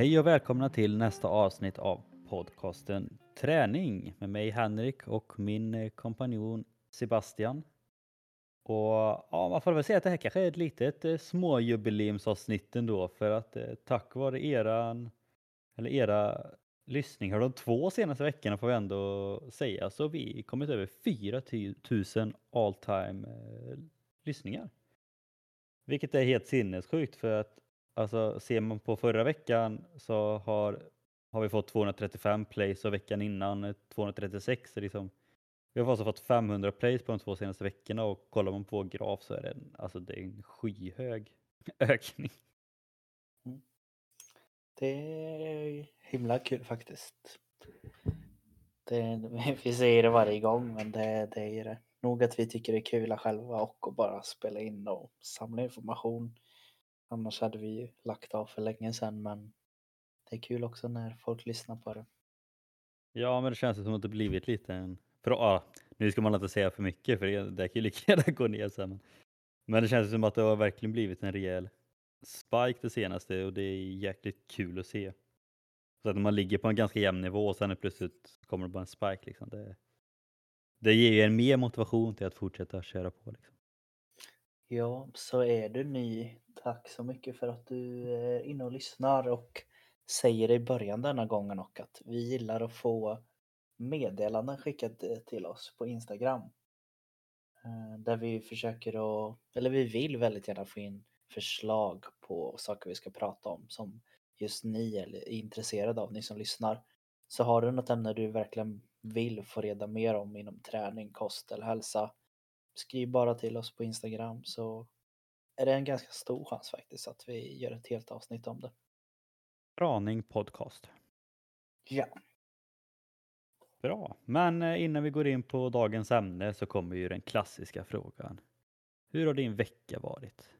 Hej och välkomna till nästa avsnitt av podcasten Träning med mig Henrik och min eh, kompanjon Sebastian. Och ja, man får väl säga att det här kanske är ett litet eh, småjubileumsavsnitt ändå för att eh, tack vare eran, eller era lyssningar de två senaste veckorna får vi ändå säga så har vi kommit över 4000 all time eh, lyssningar. Vilket är helt sinnessjukt för att Alltså ser man på förra veckan så har, har vi fått 235 plays och veckan innan 236. Så liksom, vi har alltså fått 500 plays på de två senaste veckorna och kollar man på vår graf så är det, en, alltså det är en skyhög ökning. Mm. Det är himla kul faktiskt. Det, vi säger det varje gång men det, det är det. Nog att vi tycker det är kul själva och att bara spela in och samla information Annars hade vi ju lagt av för länge sedan men det är kul också när folk lyssnar på det. Ja, men det känns som att det blivit lite en... För, ah, nu ska man inte säga för mycket för det, det kan ju lika gärna gå ner sen. Men det känns som att det har verkligen blivit en rejäl spike det senaste och det är jäkligt kul att se. Så att man ligger på en ganska jämn nivå och sen plötsligt kommer det bara en spike. Liksom. Det, det ger ju en mer motivation till att fortsätta köra på. Liksom. Ja, så är du ny. Tack så mycket för att du eh, är inne och lyssnar och säger i början denna gången och att vi gillar att få meddelanden skickade eh, till oss på Instagram. Eh, där vi försöker att, eller vi vill väldigt gärna få in förslag på saker vi ska prata om som just ni är intresserade av, ni som lyssnar. Så har du något ämne du verkligen vill få reda mer om inom träning, kost eller hälsa skriv bara till oss på Instagram så är det en ganska stor chans faktiskt att vi gör ett helt avsnitt om det. Raning podcast. Ja. Bra, men eh, innan vi går in på dagens ämne så kommer ju den klassiska frågan. Hur har din vecka varit?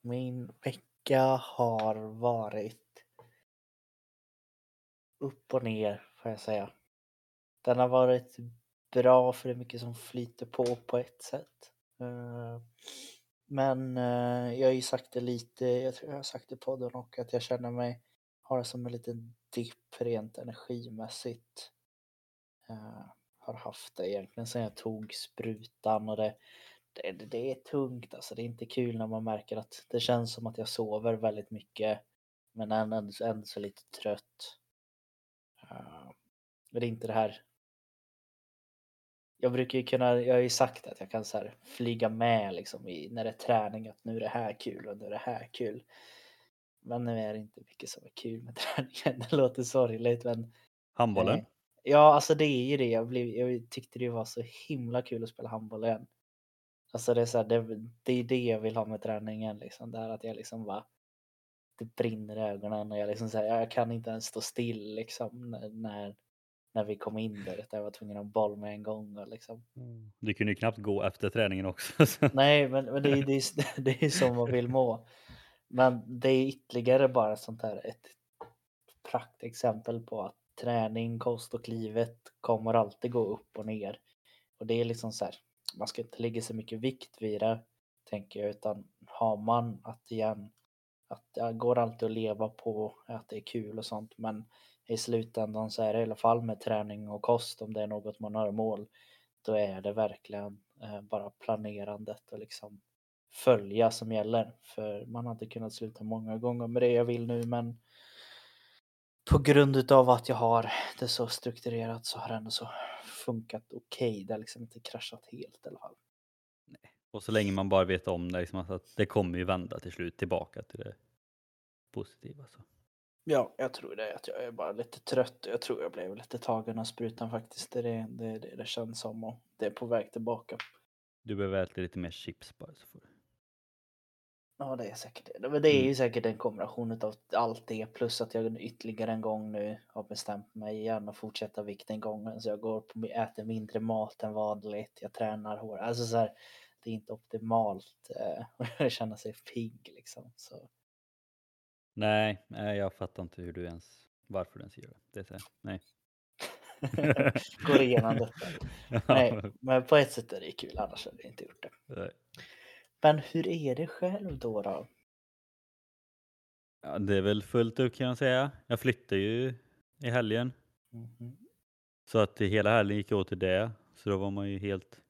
Min vecka har varit upp och ner får jag säga. Den har varit bra för det är mycket som flyter på på ett sätt. Eh, men eh, jag har ju sagt det lite, jag tror jag har sagt det i podden och att jag känner mig, har det som en liten dipp rent energimässigt. Eh, har haft det egentligen sen jag tog sprutan och det, det, det, är tungt alltså. Det är inte kul när man märker att det känns som att jag sover väldigt mycket men ändå, ändå så lite trött. Men det är inte det här jag brukar ju kunna, jag har ju sagt att jag kan så här flyga med liksom i, när det är träning att nu är det här kul och nu är det här kul. Men nu är det inte mycket som är kul med träningen. Det låter sorgligt men. Handbollen? Eh, ja, alltså det är ju det. Jag, blev, jag tyckte det var så himla kul att spela handboll igen. Alltså det är så här, det, det är det jag vill ha med träningen liksom. Det är att jag liksom bara det brinner i ögonen och jag liksom säger jag kan inte ens stå still liksom när, när vi kom in där. Jag var tvungen att boll med en gång. Och liksom. Mm. Du kunde ju knappt gå efter träningen också. Nej, men, men det, är, det, är, det är så man vill må. Men det är ytterligare bara sånt här ett praktexempel på att träning, kost och livet kommer alltid gå upp och ner. Och det är liksom så här, man ska inte lägga så mycket vikt vid det, tänker jag, utan har man att igen, att det går alltid att leva på att det är kul och sånt, men i slutändan så är det i alla fall med träning och kost om det är något man har mål. Då är det verkligen eh, bara planerandet och liksom följa som gäller. För man hade kunnat sluta många gånger med det jag vill nu men på grund utav att jag har det så strukturerat så har det ändå så funkat okej. Okay. Det har liksom inte kraschat helt i alla fall. Nej. Och så länge man bara vet om det, liksom alltså, att det kommer ju vända till slut tillbaka till det positiva. Så. Ja, jag tror det. Att jag är bara lite trött. Jag tror jag blev lite tagen av sprutan faktiskt. Det är det, det, det känns som och det är på väg tillbaka. Du behöver äta lite mer chips bara så får du. Ja, det är säkert det. Men det är ju mm. säkert en kombination av allt det plus att jag ytterligare en gång nu har bestämt mig igen att fortsätta vikten gången. Så jag går på, äter mindre mat än vanligt. Jag tränar hårt. Alltså så här, det är inte optimalt eh, att känna sig pigg liksom. Så Nej, jag fattar inte hur du ens, varför du ens gör det. det är så här, nej. Går igenom detta. Nej, men på ett sätt är det kul, annars hade jag inte gjort det. Nej. Men hur är det själv då? då? Ja, det är väl fullt upp kan jag säga. Jag flyttade ju i helgen. Mhm. Så att hela helgen gick åt till det. Så då var man ju helt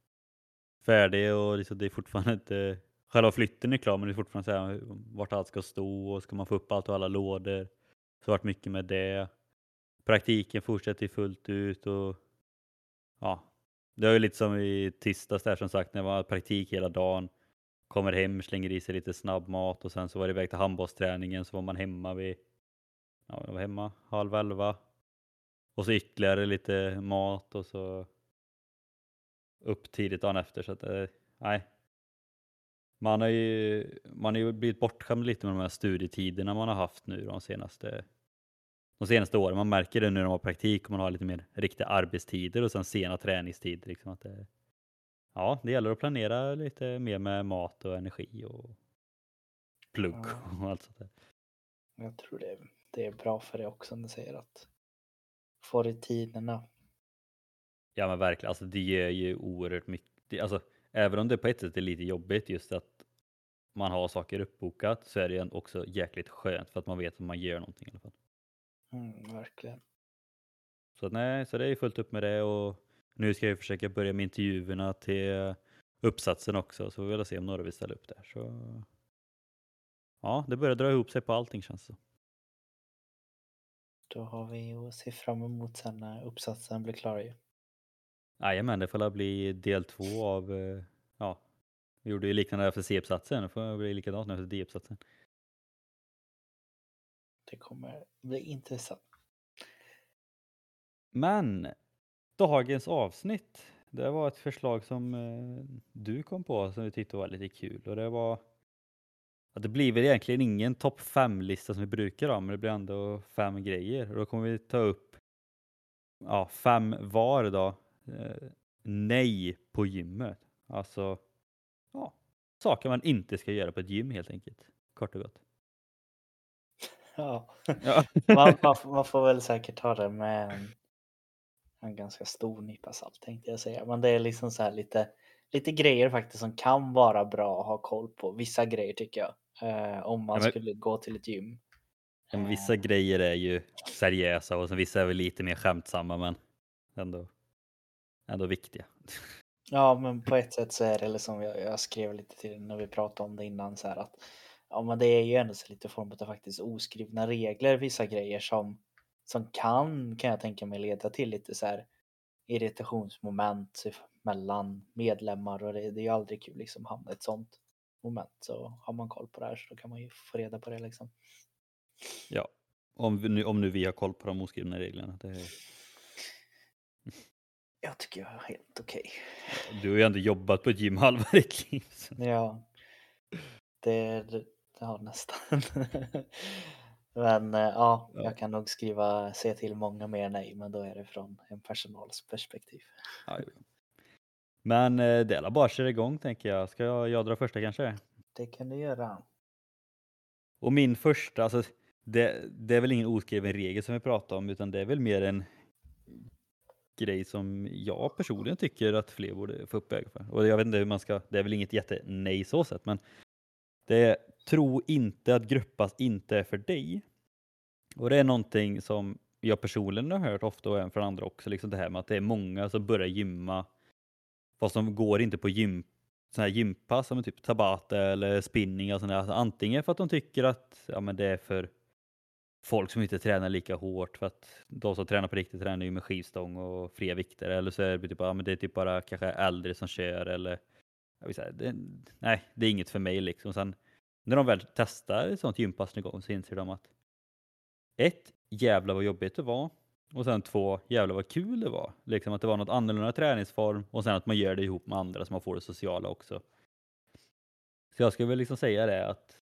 färdig och liksom det är fortfarande inte... Själva flytten är klar men det är fortfarande så här vart allt ska stå och ska man få upp allt och alla lådor. Så det har varit mycket med det. Praktiken fortsätter ju fullt ut och ja, det var ju lite som i tisdags där som sagt när det var praktik hela dagen. Kommer hem, slänger i sig lite snabbmat och sen så var det iväg till handbollsträningen så var man hemma vid, ja jag var hemma halv elva. Och så ytterligare lite mat och så upp tidigt dagen efter så att eh, nej. Man har ju, man har ju blivit bortskämd lite med de här studietiderna man har haft nu de senaste de senaste åren. Man märker det nu när man har praktik och man har lite mer riktiga arbetstider och sen sena träningstider. Liksom att det, ja, det gäller att planera lite mer med mat och energi och plugg Ja. och allt sånt där. Jag tror det, det är bra för det också om du säger att få rutinerna. Ja men verkligen, alltså det ger ju oerhört mycket. Alltså, även om det på ett sätt är lite jobbigt just att man har saker uppbokat så är det också jäkligt skönt för att man vet att man gör någonting i alla fall. Mm, verkligen. Så att nej, så det är fullt upp med det och nu ska jag försöka börja med intervjuerna till uppsatsen också så får vi väl se om några vill ställa upp där. Så ja, det börjar dra ihop sig på allting känns det Då har vi att se fram emot sen när uppsatsen blir klar ju. Jajamän, det får bli del två av, eh, ja, vi gjorde ju liknande efter C-uppsatsen, det får bli likadant nu efter D-uppsatsen. Det kommer bli intressant. Men dagens avsnitt, det var ett förslag som eh, du kom på som vi tyckte var lite kul och det var att det blir väl egentligen ingen topp fem lista som vi brukar ha, men det blir ändå fem grejer och då kommer vi ta upp ja, fem var då. Eh, nej på gymmet. Alltså, ja, saker man inte ska göra på ett gym helt enkelt. Kort och gott. Ja. Ja. Man, man, får- man får väl säkert ta det med en, en ganska stor nypa salt tänkte jag säga. Men det är liksom så här lite, lite grejer faktiskt som kan vara bra att ha koll på. Vissa grejer tycker jag. Eh, om man Ja, men- skulle gå till ett gym. Men vissa grejer är ju seriösa och sen vissa är väl lite mer skämtsamma men ändå, ändå viktiga. Ja, men på ett sätt så är det eller som jag, jag skrev lite till när vi pratade om det innan så här att ja, men det är ju ändå så lite form av faktiskt oskrivna regler, vissa grejer som som kan kan jag tänka mig leda till lite så här irritationsmoment mellan medlemmar och det, det är ju aldrig kul liksom hamna i ett sånt moment så har man koll på det här så kan man ju få reda på det liksom. Ja, om, vi nu, om nu vi har koll på de oskrivna reglerna. Det är, Jag tycker jag är helt okej. du har ju ändå jobbat på ett gym halva ditt liv. så- Ja, det, ja, nästan. Men eh, ja, Ja. jag kan nog skriva, se till många mer nej, men då är det från en personals perspektiv. Men eh, det är bara köra igång tänker jag. Ska jag, jag dra första kanske? Det kan du göra. Och min första, alltså det, det är väl ingen oskriven regel som vi pratar om utan det är väl mer en grej som jag personligen tycker att fler borde få upp ögonen för. Och jag vet inte hur man ska, det är väl inget jättenej så sett men det är tro inte att gruppas inte är för dig. Och det är någonting som jag personligen har hört ofta och även från andra också, liksom det här med att det är många som börjar gymma fast de går inte på gym, sån här gympass som typ tabata eller spinning och sådär. Alltså antingen för att de tycker att ja, men det är för folk som inte tränar lika hårt för att de som tränar på riktigt tränar ju med skivstång och fria vikter eller så är det typ, ja, men det är typ bara kanske äldre som kör eller jag vill säga, det, nej, det är inget för mig liksom. Sen när de väl testar ett sånt gympass någon gång så inser de att ett, jävla vad jobbigt det var och sen två, jävla vad kul det var. Liksom att det var något annorlunda träningsform och sen att man gör det ihop med andra så man får det sociala också. Så jag skulle väl liksom säga det att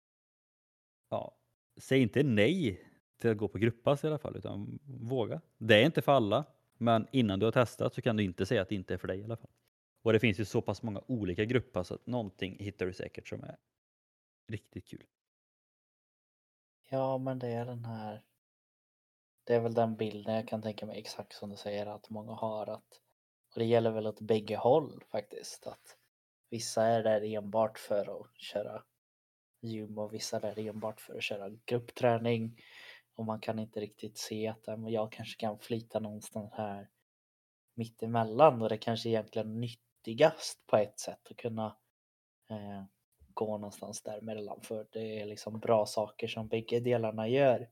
ja, säg inte nej till att gå på grupppass i alla fall utan våga. Det är inte för alla men innan du har testat så kan du inte säga att det inte är för dig i alla fall. Och det finns ju så pass många olika grupppass att någonting hittar du säkert som är riktigt kul. Ja, men det är den här. Det är väl den bilden jag kan tänka mig exakt som du säger att många har att och det gäller väl åt bägge håll faktiskt att vissa är där enbart för att köra gym och vissa där enbart för att köra gruppträning. Och man kan inte riktigt se att men jag kanske kan flyta någonstans här mittemellan och det kanske egentligen är nyttigast på ett sätt att kunna eh, gå någonstans däremellan för det är liksom bra saker som bägge delarna gör.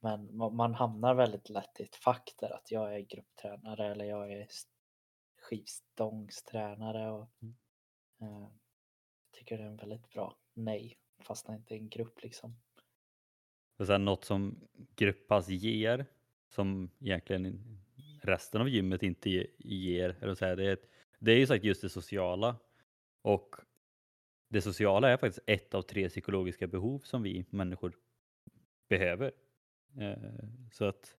Men man hamnar väldigt lätt i ett fack där att jag är grupptränare eller jag är skivstångstränare och Mm. eh, jag tycker det är en väldigt bra nej, fast inte i en grupp liksom. Och sen något som grupppass ger, som egentligen resten av gymmet inte ger, eller så här, det, är, ett- det är ju sagt just det sociala. Och det sociala är faktiskt ett av tre psykologiska behov som vi människor behöver. Eh, så att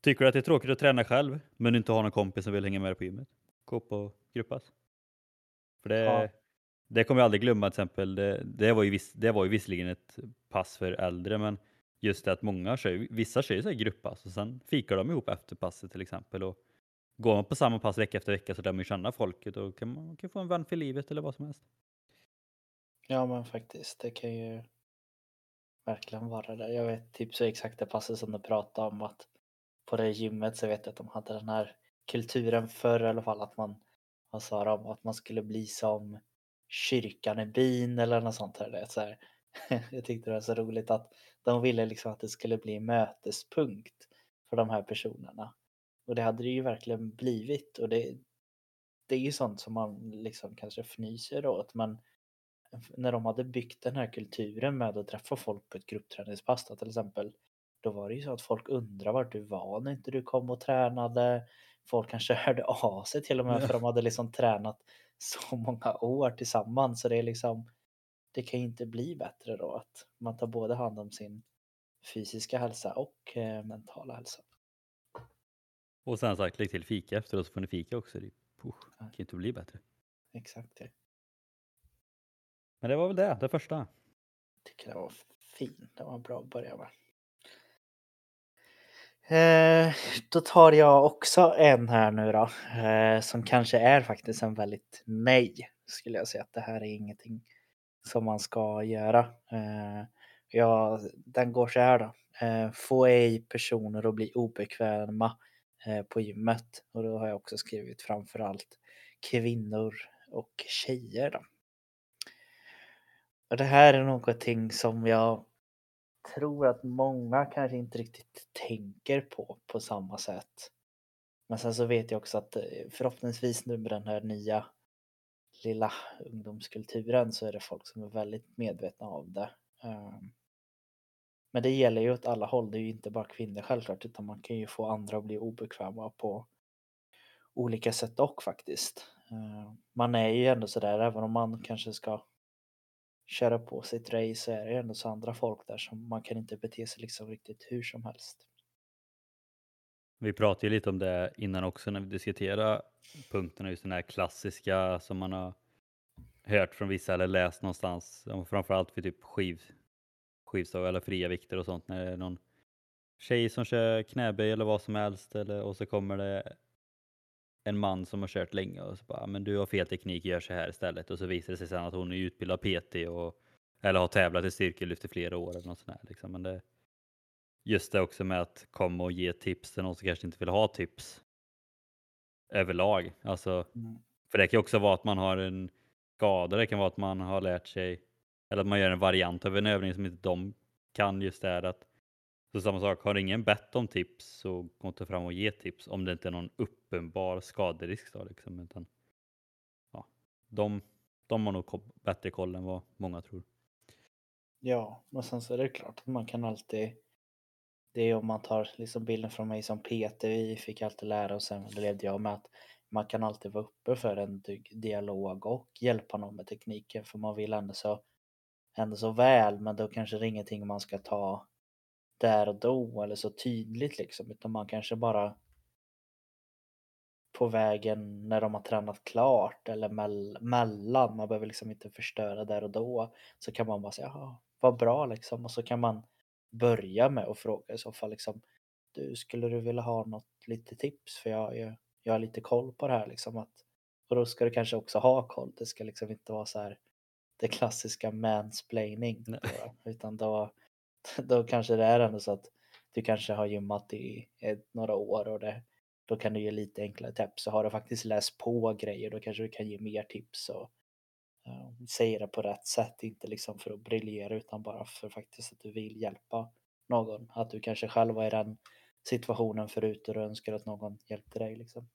Tycker du att det är tråkigt att träna själv, men du inte har någon kompis som vill hänga med dig på gymmet? Gå på grupppass. För det, Ja det kommer jag aldrig glömma till exempel. Det, det, var ju viss, det var ju visserligen ett pass för äldre, men just det att många kör, vissa kör ju så här grupppass alltså, och sen fikar de ihop efter passet till exempel. Och går man på samma pass vecka efter vecka så lär man ju känna folket och kan man kan få en vän för livet eller vad som helst. Ja men faktiskt, det kan ju verkligen vara det. Jag vet typ så exakt det passet som du pratade om att på det gymmet så vet jag att de hade den här kulturen förr i alla fall att man, vad sa de, att man skulle bli som kyrkan i byn eller något sånt här. Så här. Jag tyckte det var så roligt att de ville liksom att det skulle bli en mötespunkt för de här personerna. Och det hade det ju verkligen blivit och det, det är ju sånt som man liksom kanske fnyser åt men när de hade byggt den här kulturen med att träffa folk på ett gruppträningspass till exempel då var det ju så att folk undrade vart du var när inte du kom och tränade. Folk kanske hörde av sig till och med för de hade liksom tränat så många år tillsammans så det är liksom det kan ju inte bli bättre då att man tar både hand om sin fysiska hälsa och eh, mentala hälsa. Och sen sagt, lägg till fika efteråt så får ni fika också. Det puh, Ja. kan ju inte bli bättre. Exakt det. Men det var väl det, det första. tycker det var fin. Det var bra att börja med. Eh, då tar jag också en här nu då. Eh, som kanske är faktiskt en väldigt nej. Skulle jag säga att det här är ingenting som man ska göra. Eh, ja, den går så här då. Eh, få ej personer att bli obekväma eh, på gymmet. Och då har jag också skrivit framförallt kvinnor och tjejer då. Och det här är någonting som jag tror att många kanske inte riktigt tänker på på samma sätt. Men sen så vet jag också att eh, förhoppningsvis nu med den här nya lilla ungdomskulturen så är det folk som är väldigt medvetna av det. Ehm, men det gäller ju åt alla håll, det är ju inte bara kvinnor självklart utan man kan ju få andra att bli obekväma på olika sätt och faktiskt. Ehm, man är ju ändå sådär, även om man kanske ska köra på sitt race så är det ju ändå så andra folk där som man kan inte bete sig liksom riktigt hur som helst. Vi pratade ju lite om det innan också när vi diskuterade punkterna, just den här klassiska som man har hört från vissa eller läst någonstans, framförallt för typ skiv, skivstång eller fria vikter och sånt, när det är någon tjej som kör knäböj eller vad som helst eller, och så kommer det en man som har kört länge och så bara, men du har fel teknik, gör så här istället och så visar det sig sen att hon är utbildad PT och eller har tävlat i styrkelyft i flera år eller något sånt här liksom. Men det, just det också med att komma och ge tips till någon som kanske inte vill ha tips överlag. Alltså, Mm. för det kan också vara att man har en skada, det kan vara att man har lärt sig, eller att man gör en variant av en övning som inte de kan just det här att så samma sak, har ingen bett om tips så gå inte fram och ge tips om det inte är någon uppenbar skaderisk då liksom. Utan, ja, de, de har nog bättre koll än vad många tror. Ja, men sen så är det klart att man kan alltid det är om man tar liksom bilden från mig som PT, vi fick alltid lära oss, sen levde jag med att man kan alltid vara uppe för en dialog och hjälpa någon med tekniken för man vill ändå så, ändå så väl men då kanske det är ingenting man ska ta där och då eller så tydligt liksom utan man kanske bara på vägen när de har tränat klart eller mell- mellan, man behöver liksom inte förstöra där och då så kan man bara säga ja, vad bra liksom och så kan man börja med att fråga i så fall liksom du skulle du vilja ha något lite tips för jag, jag, jag har lite koll på det här liksom att och då ska du kanske också ha koll. Det ska liksom inte vara så här det klassiska mansplaining. Då, utan då, då kanske det är ändå så att du kanske har gymmat i ett, några år och det, då kan du ge lite enklare tips. Så har du faktiskt läst på grejer då kanske du kan ge mer tips och uh, säga det på rätt sätt. Inte liksom för att briljera utan bara för faktiskt att du vill hjälpa någon. Att du kanske själv var i den situationen förut och du önskar att någon hjälpte dig. Liksom.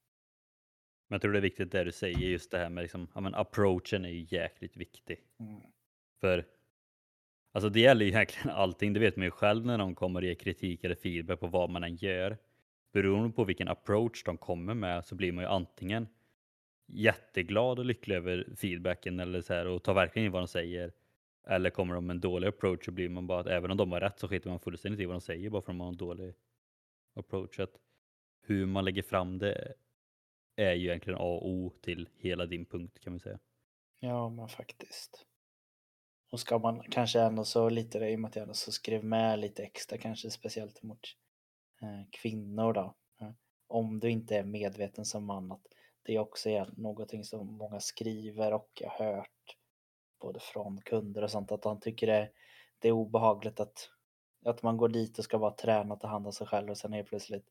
Men jag tror det är viktigt det du säger, just det här med liksom, ja, men approachen är ju jäkligt viktig. Mm. För alltså det gäller ju egentligen allting, det vet man ju själv när någon kommer och ger kritik eller feedback på vad man än gör. Beroende på vilken approach de kommer med så blir man ju antingen jätteglad och lycklig över feedbacken eller så här och tar verkligen in vad de säger. Eller kommer de med en dålig approach så blir man bara att även om de har rätt så skiter man fullständigt i vad de säger bara för att de har en dålig approach. Att hur man lägger fram det är ju egentligen A och O till hela din punkt kan vi säga. Ja, men faktiskt. Och ska man kanske ändå så lite det i och med att jag ändå så skrev med lite extra kanske speciellt mot eh, kvinnor då. Eh, om du inte är medveten som man att det är också är någonting som många skriver och jag har hört både från kunder och sånt att de tycker det, det är obehagligt att, att man går dit och ska bara träna och ta hand om sig själv och sen helt plötsligt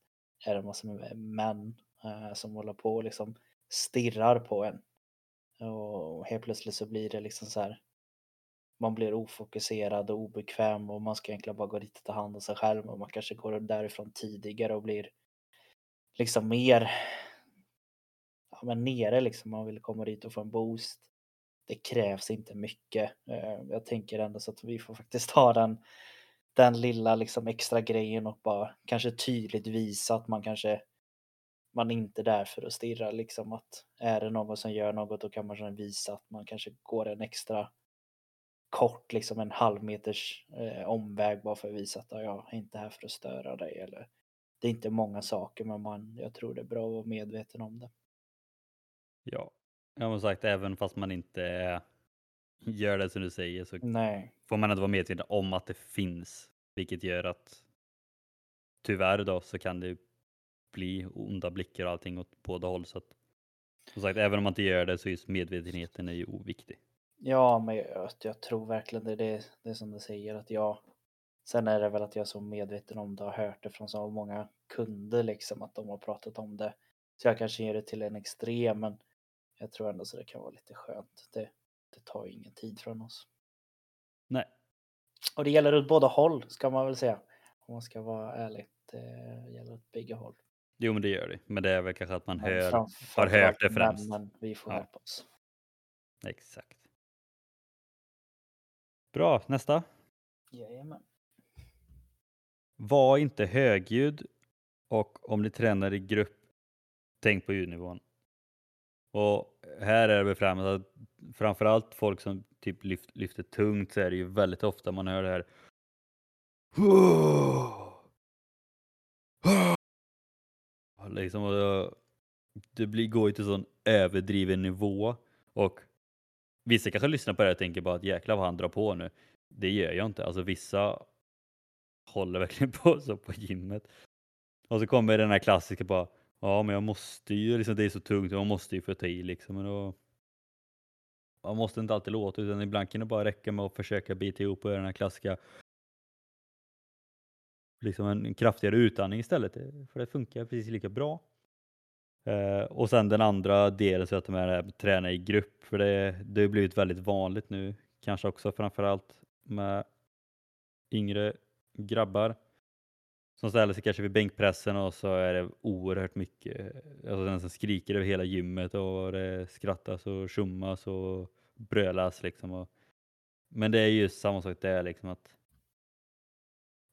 är det en massa män eh, som håller på och liksom stirrar på en. Och helt plötsligt så blir det liksom så här man blir ofokuserad och obekväm och man ska egentligen bara gå dit och ta hand om sig själv och man kanske går därifrån tidigare och blir liksom mer ja, men nere liksom. Man vill komma dit och få en boost. Det krävs inte mycket. Eh, jag tänker ändå så att vi får faktiskt ha den, den lilla liksom extra grejen och bara kanske tydligt visa att man kanske man är inte där för att stirra liksom att är det någon som gör något då kan man visa att man kanske går en extra kort, liksom en halv meters eh, omväg bara för att visa att jag är inte här för att störa dig eller det är inte många saker men man, jag tror det är bra att vara medveten om det. Ja, jag har sagt även fast man inte gör det som du säger så Nej. får man ändå vara medveten om att det finns, vilket gör att tyvärr då så kan det bli onda blickar och allting åt båda håll. Så att, som sagt, även om man inte gör det så är medvetenheten är ju oviktig. Ja, men jag, jag tror verkligen det. Det, det är som du säger att jag Sen är det väl att jag är så medveten om det och har hört det från så många kunder liksom att de har pratat om det. Så jag kanske ger det till en extrem men jag tror ändå så det kan vara lite skönt. Det, det tar ju ingen tid från oss. Nej. Och det gäller åt båda håll ska man väl säga. Om man ska vara ärlig. Det gäller åt bägge håll. Jo men det gör det. Men det är väl kanske att man Men hör, har hört det främst. männen, vi får Ja. hjälpa oss. Exakt. Bra, nästa. Jajamän. Var inte högljudd och om ni tränar i grupp, tänk på ljudnivån. Och här är det väl främst att framförallt folk som typ lyft, lyfter tungt så är det ju väldigt ofta man hör det här. Liksom, och då- det blir, går ju till sån överdriven nivå och vissa kanske lyssnar på det här och tänker bara att jäklar vad han drar på nu. Det gör jag inte. Alltså vissa håller verkligen på så på gymmet. Och så kommer den här klassiska bara, ja men jag måste ju, liksom, det är så tungt, man måste ju få ta i liksom. Men då, man måste inte alltid låta utan ibland kan det bara räcka med att försöka bita ihop och göra den här klassiska liksom en kraftigare utandning istället. För det funkar precis lika bra. Eh, och sen den andra delen så att de här träna i grupp. För det, det har blivit väldigt vanligt nu. Kanske också framförallt med yngre grabbar. Som ställer sig kanske vid bänkpressen och så är det oerhört mycket. Alltså den som skriker över hela gymmet och det skrattas och tjommas och brölas liksom. Och, men det är ju samma sak där liksom att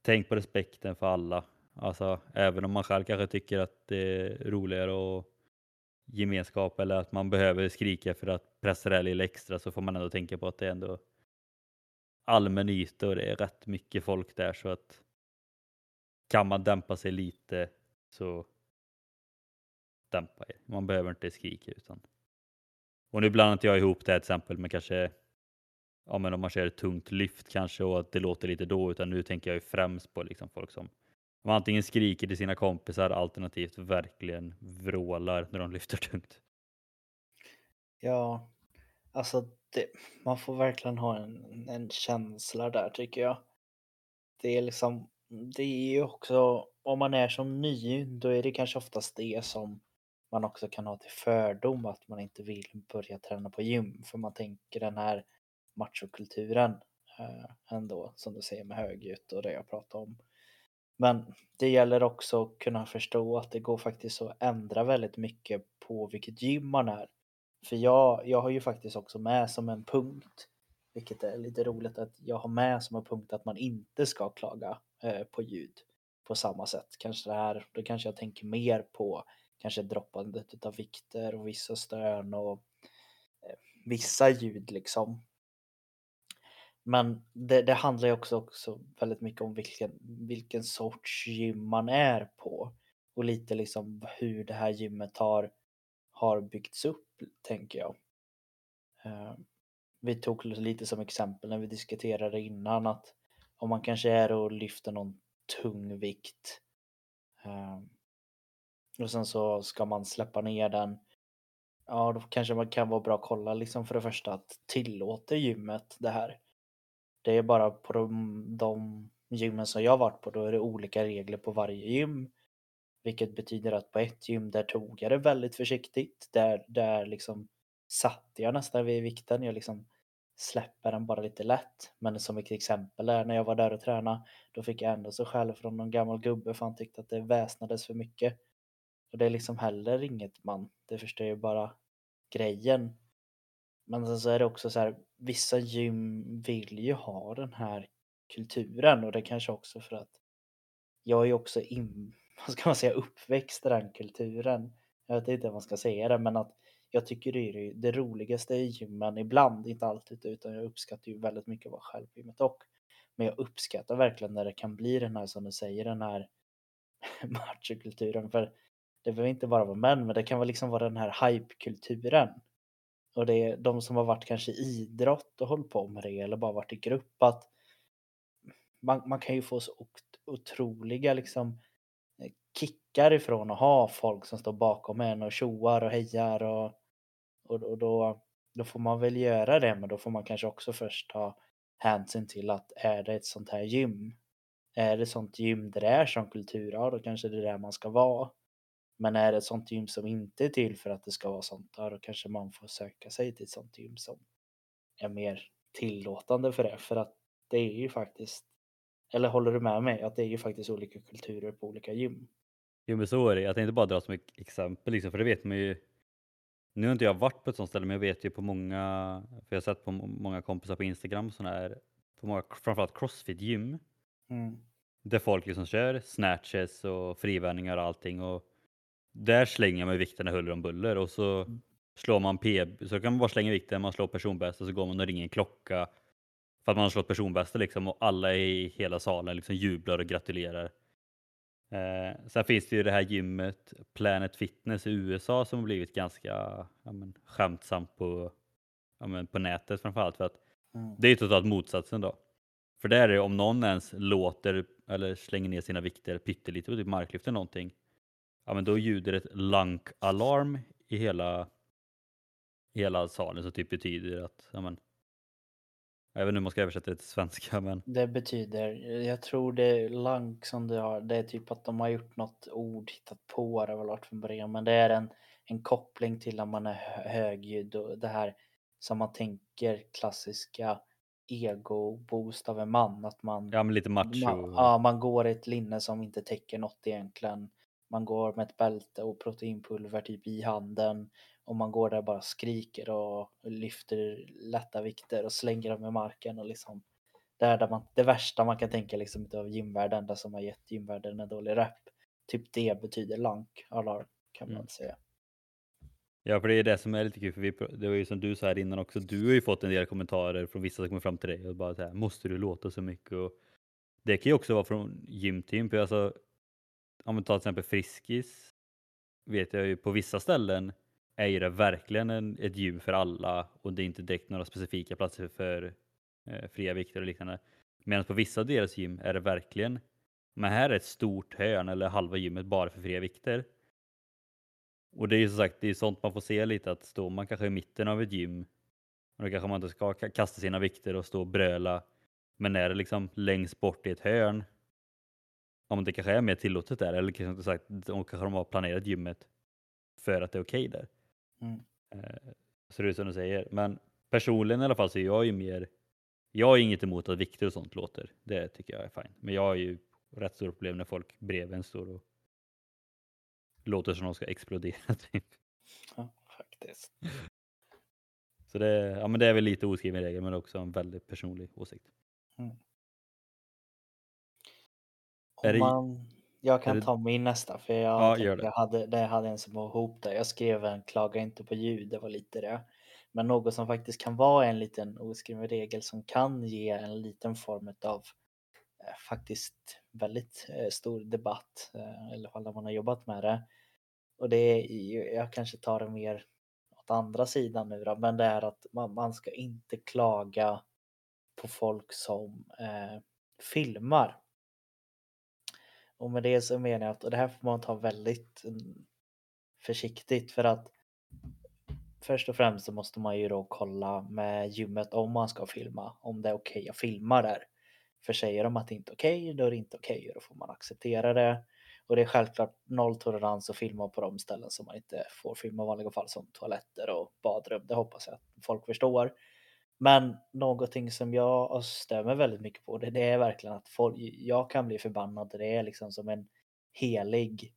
tänk på respekten för alla. Alltså även om man själv kanske tycker att det är roligare och gemenskap eller att man behöver skrika för att pressa det här lilla extra så får man ändå tänka på att det är ändå allmän yta och det är rätt mycket folk där så att kan man dämpa sig lite så dämpa er. Man behöver inte skrika utan. Och nu blandar inte jag ihop det här till exempel med kanske ja, men om man kör ett tungt lyft kanske och att det låter lite då, utan nu tänker jag ju främst på liksom folk som de antingen skriker till sina kompisar alternativt verkligen vrålar när de lyfter tungt. Ja, alltså det, man får verkligen ha en, en känsla där tycker jag. Det är liksom, det är ju också, om man är som ny, då är det kanske oftast det som man också kan ha till fördom att man inte vill börja träna på gym. För man tänker den här machokulturen eh, ändå, som du säger med högljutt och det jag pratar om. Men det gäller också att kunna förstå att det går faktiskt att ändra väldigt mycket på vilket gym man är. För jag, jag har ju faktiskt också med som en punkt, vilket är lite roligt att jag har med som en punkt att man inte ska klaga eh, på ljud på samma sätt. Kanske det här, då kanske jag tänker mer på kanske droppandet av vikter och vissa stön och eh, vissa ljud liksom. Men det, det handlar ju också, också väldigt mycket om vilken, vilken sorts gym man är på och lite liksom hur det här gymmet har, har byggts upp, tänker jag. Uh, vi tog lite som exempel när vi diskuterade innan att om man kanske är och lyfter någon tung vikt uh, och sen så ska man släppa ner den. Ja, då kanske man kan vara bra att kolla liksom för det första att tillåter gymmet det här? Det är bara på de, de gymmen som jag varit på, då är det olika regler på varje gym. Vilket betyder att på ett gym där tog jag det väldigt försiktigt. Där, där liksom satte jag nästan vid vikten. Jag liksom släpper den bara lite lätt. Men som ett exempel är när jag var där och tränade, då fick jag ändå så skäll från någon gammal gubbe för han tyckte att det väsnades för mycket. Och det är liksom heller inget man, det förstör ju bara grejen. Men sen så är det också så här, vissa gym vill ju ha den här kulturen och det kanske också för att jag är ju också in, vad ska man säga, uppväxt i den kulturen. Jag vet inte vad man ska säga det, men att jag tycker det är det roligaste i gymmen ibland, inte alltid, utan jag uppskattar ju väldigt mycket att vara själv på gymmet och. Men jag uppskattar verkligen när det kan bli den här, som du säger, den här machokulturen. För det behöver inte bara vara män, men det kan vara liksom vara den här hypekulturen. Och det är de som har varit kanske i idrott och hållit på med det eller bara varit i grupp att man, man kan ju få så otroliga liksom eh, kickar ifrån att ha folk som står bakom en och tjoar och hejar och, och, och då, då får man väl göra det men då får man kanske också först ta hänsyn till att är det ett sånt här gym är det sånt gym där det är som kultur, ja då kanske det är där man ska vara. Men är det ett sånt gym som inte är till för att det ska vara sånt, då kanske man får söka sig till ett sånt gym som är mer tillåtande för det. För att det är ju faktiskt, eller håller du med mig, att det är ju faktiskt olika kulturer på olika gym. Jo men så är det. Jag tänkte bara dra som ett exempel, liksom, för det vet man ju. Nu har inte jag varit på ett sånt ställe, men jag vet ju på många, för jag har sett på många kompisar på Instagram, såna här, på många, framförallt crossfit-gym. Mm. Där folk liksom kör snatches och frivändningar och allting. Och där slänger man vikterna huller om buller och så mm. slår man PB, så kan man bara slänga vikten, man slår personbästa så går man och ringer en klocka för att man har slått personbästa liksom och alla i hela salen liksom jublar och gratulerar. Eh, sen finns det ju det här gymmet Planet Fitness i USA som har blivit ganska ja, men, skämtsamt på, ja, men, på nätet framförallt för att mm. det är totalt motsatsen då. För där är det om någon ens låter eller slänger ner sina vikter pyttelite på typ marklyft eller någonting ja men då ljuder ett lank-alarm i hela, hela salen som typ betyder att, ja men, jag vet inte hur man ska översätta det till svenska men. Det betyder, jag tror det är lank som du har, det är typ att de har gjort något ord, hittat på det väl varit från början, men det är en, en koppling till när man är högljudd och det här som man tänker klassiska ego-boost av en man. Att man, ja, men lite macho. Man, ja, man går i ett linne som inte täcker något egentligen. Man går med ett bälte och proteinpulver typ i handen och man går där och bara skriker och lyfter lätta vikter och slänger dem i marken och liksom det är där man, det värsta man kan tänka liksom av gymvärlden, det som har gett gymvärlden en dålig rep. Typ det betyder lank alarm kan man mm. säga. Ja, för det är det som är lite kul, för vi, det var ju som du sa här innan också, du har ju fått en del kommentarer från vissa som kommer fram till dig och bara så här, måste du låta så mycket? Och det kan ju också vara från gymteam, för alltså om vi tar till exempel Friskis, vet jag ju på vissa ställen är ju det verkligen en, ett gym för alla och det är inte direkt några specifika platser för eh, fria vikter och liknande. Medan på vissa deras gym är det verkligen, men här är ett stort hörn eller halva gymmet bara för fria vikter. Och det är ju som sagt, det är sånt man får se lite att står man kanske i mitten av ett gym Och då kanske man inte ska kasta sina vikter och stå och bröla. Men är det liksom längst bort i ett hörn, om det kanske är mer tillåtet där, eller kanske inte sagt, de kanske de har planerat gymmet för att det är okej där. Mm. Eh, Så det är som du säger. Men personligen i alla fall så är jag ju mer, jag har inget emot att vikter och sånt låter. Det tycker jag är fint. Men jag har ju rätt stora problem när folk bredvid en står och låter som de ska explodera. Typ. Ja, faktiskt. Så det, ja, men det är väl lite oskriven regel men också en väldigt personlig åsikt. Är Om man, jag kan det- ta min nästa för jag, Ja, gör det. jag hade, det hade en som var ihop där. Jag skrev en klaga inte på ljud, det var lite det. Men något som faktiskt kan vara en liten oskriven regel som kan ge en liten form av eh, faktiskt väldigt eh, stor debatt, eh, i alla fall när man har jobbat med det. Och det är, jag kanske tar det mer åt andra sidan nu då, men det är att man, man ska inte klaga på folk som eh, filmar. Och med det så menar jag att och det här får man ta väldigt mm, försiktigt för att först och främst så måste man ju då kolla med gymmet om man ska filma, om det är okej att filma där. För säger de att det inte är okej, då är det inte okej och då får man acceptera det. Och det är självklart nolltolerans att filma på de ställen som man inte får filma i vanliga fall som toaletter och badrum. Det hoppas jag att folk förstår. Men någonting som jag stör mig väldigt mycket på det, det är verkligen att folk, jag kan bli förbannad. Det är liksom som en helig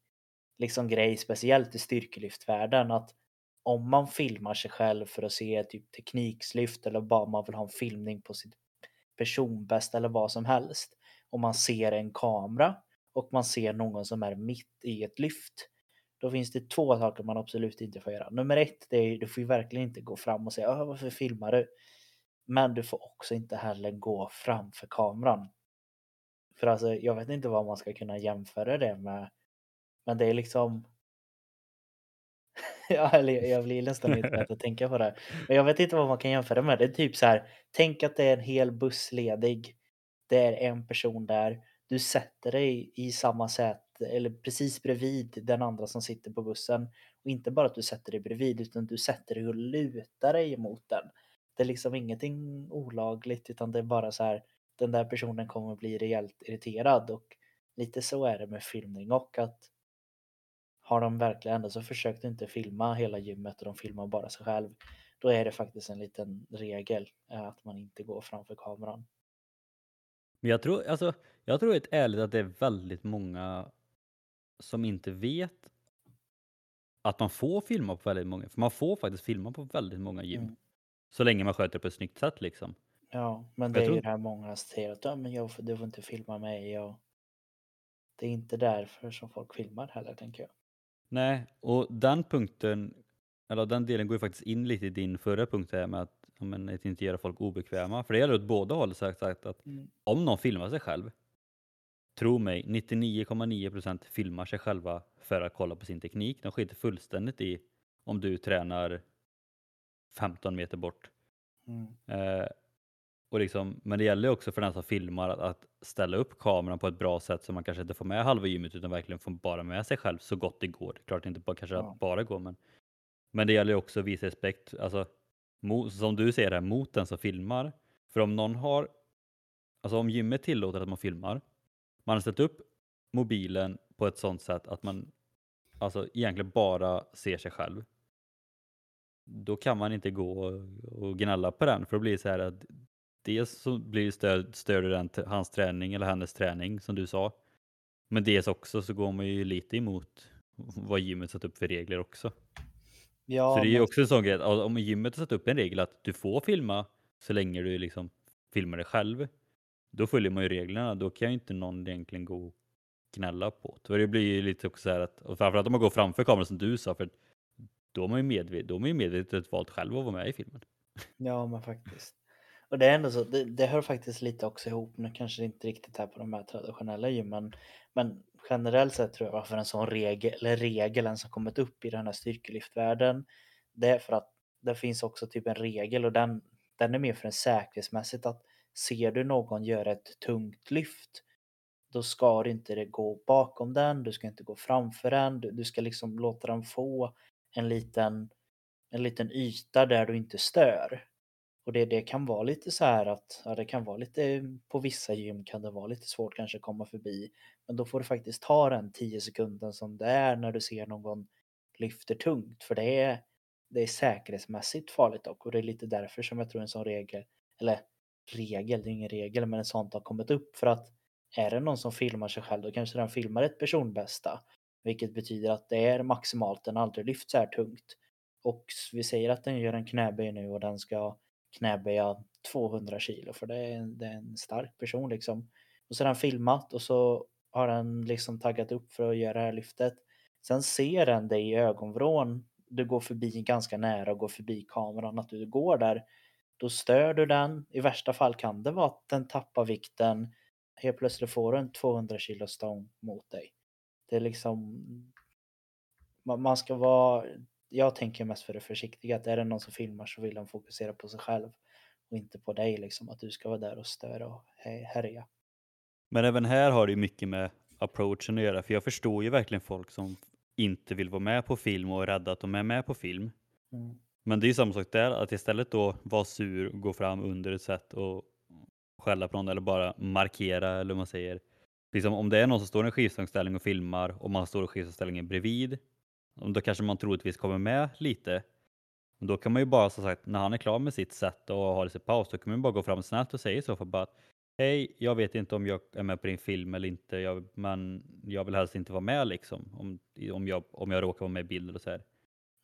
liksom grej, speciellt i styrkelyftvärlden, att om man filmar sig själv för att se typ teknikslyft eller bara man vill ha en filmning på sitt personbästa eller vad som helst. Om man ser en kamera och man ser någon som är mitt i ett lyft. Då finns det två saker man absolut inte får göra. Nummer ett, det är du får ju verkligen inte gå fram och säga varför filmar du? Men du får också inte heller gå framför kameran. För alltså, jag vet inte vad man ska kunna jämföra det med. Men det är liksom. ja, eller jag blir nästan inte att tänka på det. Men jag vet inte vad man kan jämföra med. Det är typ så här. Tänk att det är en hel buss ledig. Det är en person där. Du sätter dig i samma säte eller precis bredvid den andra som sitter på bussen. Och inte bara att du sätter dig bredvid utan du sätter dig och lutar dig mot den. Det är liksom ingenting olagligt utan det är bara så här. Den där personen kommer bli rejält irriterad och lite så är det med filmning och att har de verkligen ändå så försökt inte filma hela gymmet och de filmar bara sig själv. Då är det faktiskt en liten regel eh, att man inte går framför kameran. Men jag tror, alltså, jag tror helt ärligt att det är väldigt många som inte vet att man får filma på väldigt många, för man får faktiskt filma på väldigt många gym. Mm. Så länge man sköter det på ett snyggt sätt liksom. Ja, men Jag det är tror- ju det här många säger att ja, men jag, du får inte filma mig och det är inte därför som folk filmar heller tänker jag. Nej, och den punkten, eller den delen går ju faktiskt in lite i din förra punkt här med att, ja, men, att inte göra folk obekväma. För det gäller åt båda håll sagt att Mm. om någon filmar sig själv, tro mig, 99,9% filmar sig själva för att kolla på sin teknik. De skiter fullständigt i om du tränar 15 meter bort. Mm. Eh, och liksom, men det gäller också för den som filmar att, att ställa upp kameran på ett bra sätt så man kanske inte får med halva gymmet utan verkligen får bara med sig själv så gott det går. Det är klart inte bara, kanske Ja. att bara går men, men det gäller också att visa respekt, alltså, mo, som du säger här, mot den som filmar. För om någon har, alltså om gymmet tillåter att man filmar, man har ställt upp mobilen på ett sånt sätt att man alltså egentligen bara ser sig själv. Då kan man inte gå och- gnälla på den för då blir det så här att dels så blir det stöd, stöd den hans träning eller hennes träning som du sa. Men dels också så går man ju lite emot vad gymmet satt upp för regler också. Ja, så det är ju men- också en sån grej att om gymmet har satt upp en regel att du får filma så länge du liksom filmar dig själv. Då följer man ju reglerna. Då kan ju inte någon egentligen gå och gnälla på det. För det blir ju lite också så här att, och framförallt om man går framför kameran som du sa, för då har man ju medvetet, då har man ju medvetet valt själv att vara med i filmen. Ja, men faktiskt. Och det är ändå så, det, det hör faktiskt lite också ihop, nu kanske det inte riktigt är på de här traditionella gymmen, men generellt sett tror jag varför en sån regel, eller regeln som kommit upp i den här styrkelyftvärlden, det är för att det finns också typ en regel och den, den är mer för en säkerhetsmässigt att ser du någon göra ett tungt lyft, då ska du inte gå bakom den, du ska inte gå framför den, du, du ska liksom låta den få en liten, en liten yta där du inte stör. Och det, det kan vara lite så här att, ja det kan vara lite, på vissa gym kan det vara lite svårt kanske att komma förbi. Men då får du faktiskt ta den 10 sekunden som det är när du ser någon lyfter tungt. För det är, det är säkerhetsmässigt farligt dock och det är lite därför som jag tror en sån regel, eller regel, det är ingen regel, men en sånt har kommit upp för att är det någon som filmar sig själv då kanske den filmar ett personbästa. Vilket betyder att det är maximalt, den aldrig lyft så här tungt. Och vi säger att den gör en knäböj nu och den ska knäböja 200 kilo för det är, det är en stark person liksom. Och så har den filmat och så har den liksom taggat upp för att göra det här lyftet. Sen ser den dig i ögonvrån. Du går förbi ganska nära och går förbi kameran att du går där. Då stör du den. I värsta fall kan det vara att den tappar vikten. Helt plötsligt får du en 200 kilo stång mot dig. Det är liksom... Man ska vara... Jag tänker mest för det försiktiga. Att är det någon som filmar så vill de fokusera på sig själv. Och inte på dig liksom. Att du ska vara där och störa och härja. Men även här har det ju mycket med approachen att göra. För jag förstår ju verkligen folk som inte vill vara med på film och är rädda att de är med på film. Mm. Men det är ju samma sak där, att istället då vara sur, gå fram under ett sätt och skälla på någon eller bara markera eller vad man säger. Liksom, om det är någon som står i en skivstångsställning och filmar och man står i skivstångsställningen bredvid, då kanske man troligtvis kommer med lite. Då kan man ju bara, som sagt, när han är klar med sitt sätt och har sin paus, då kan man bara gå fram snabbt och säga så för bara att Hej, jag vet inte om jag är med på din film eller inte, jag, men jag vill helst inte vara med liksom, om, om, jag, om jag råkar vara med i bilden och så här.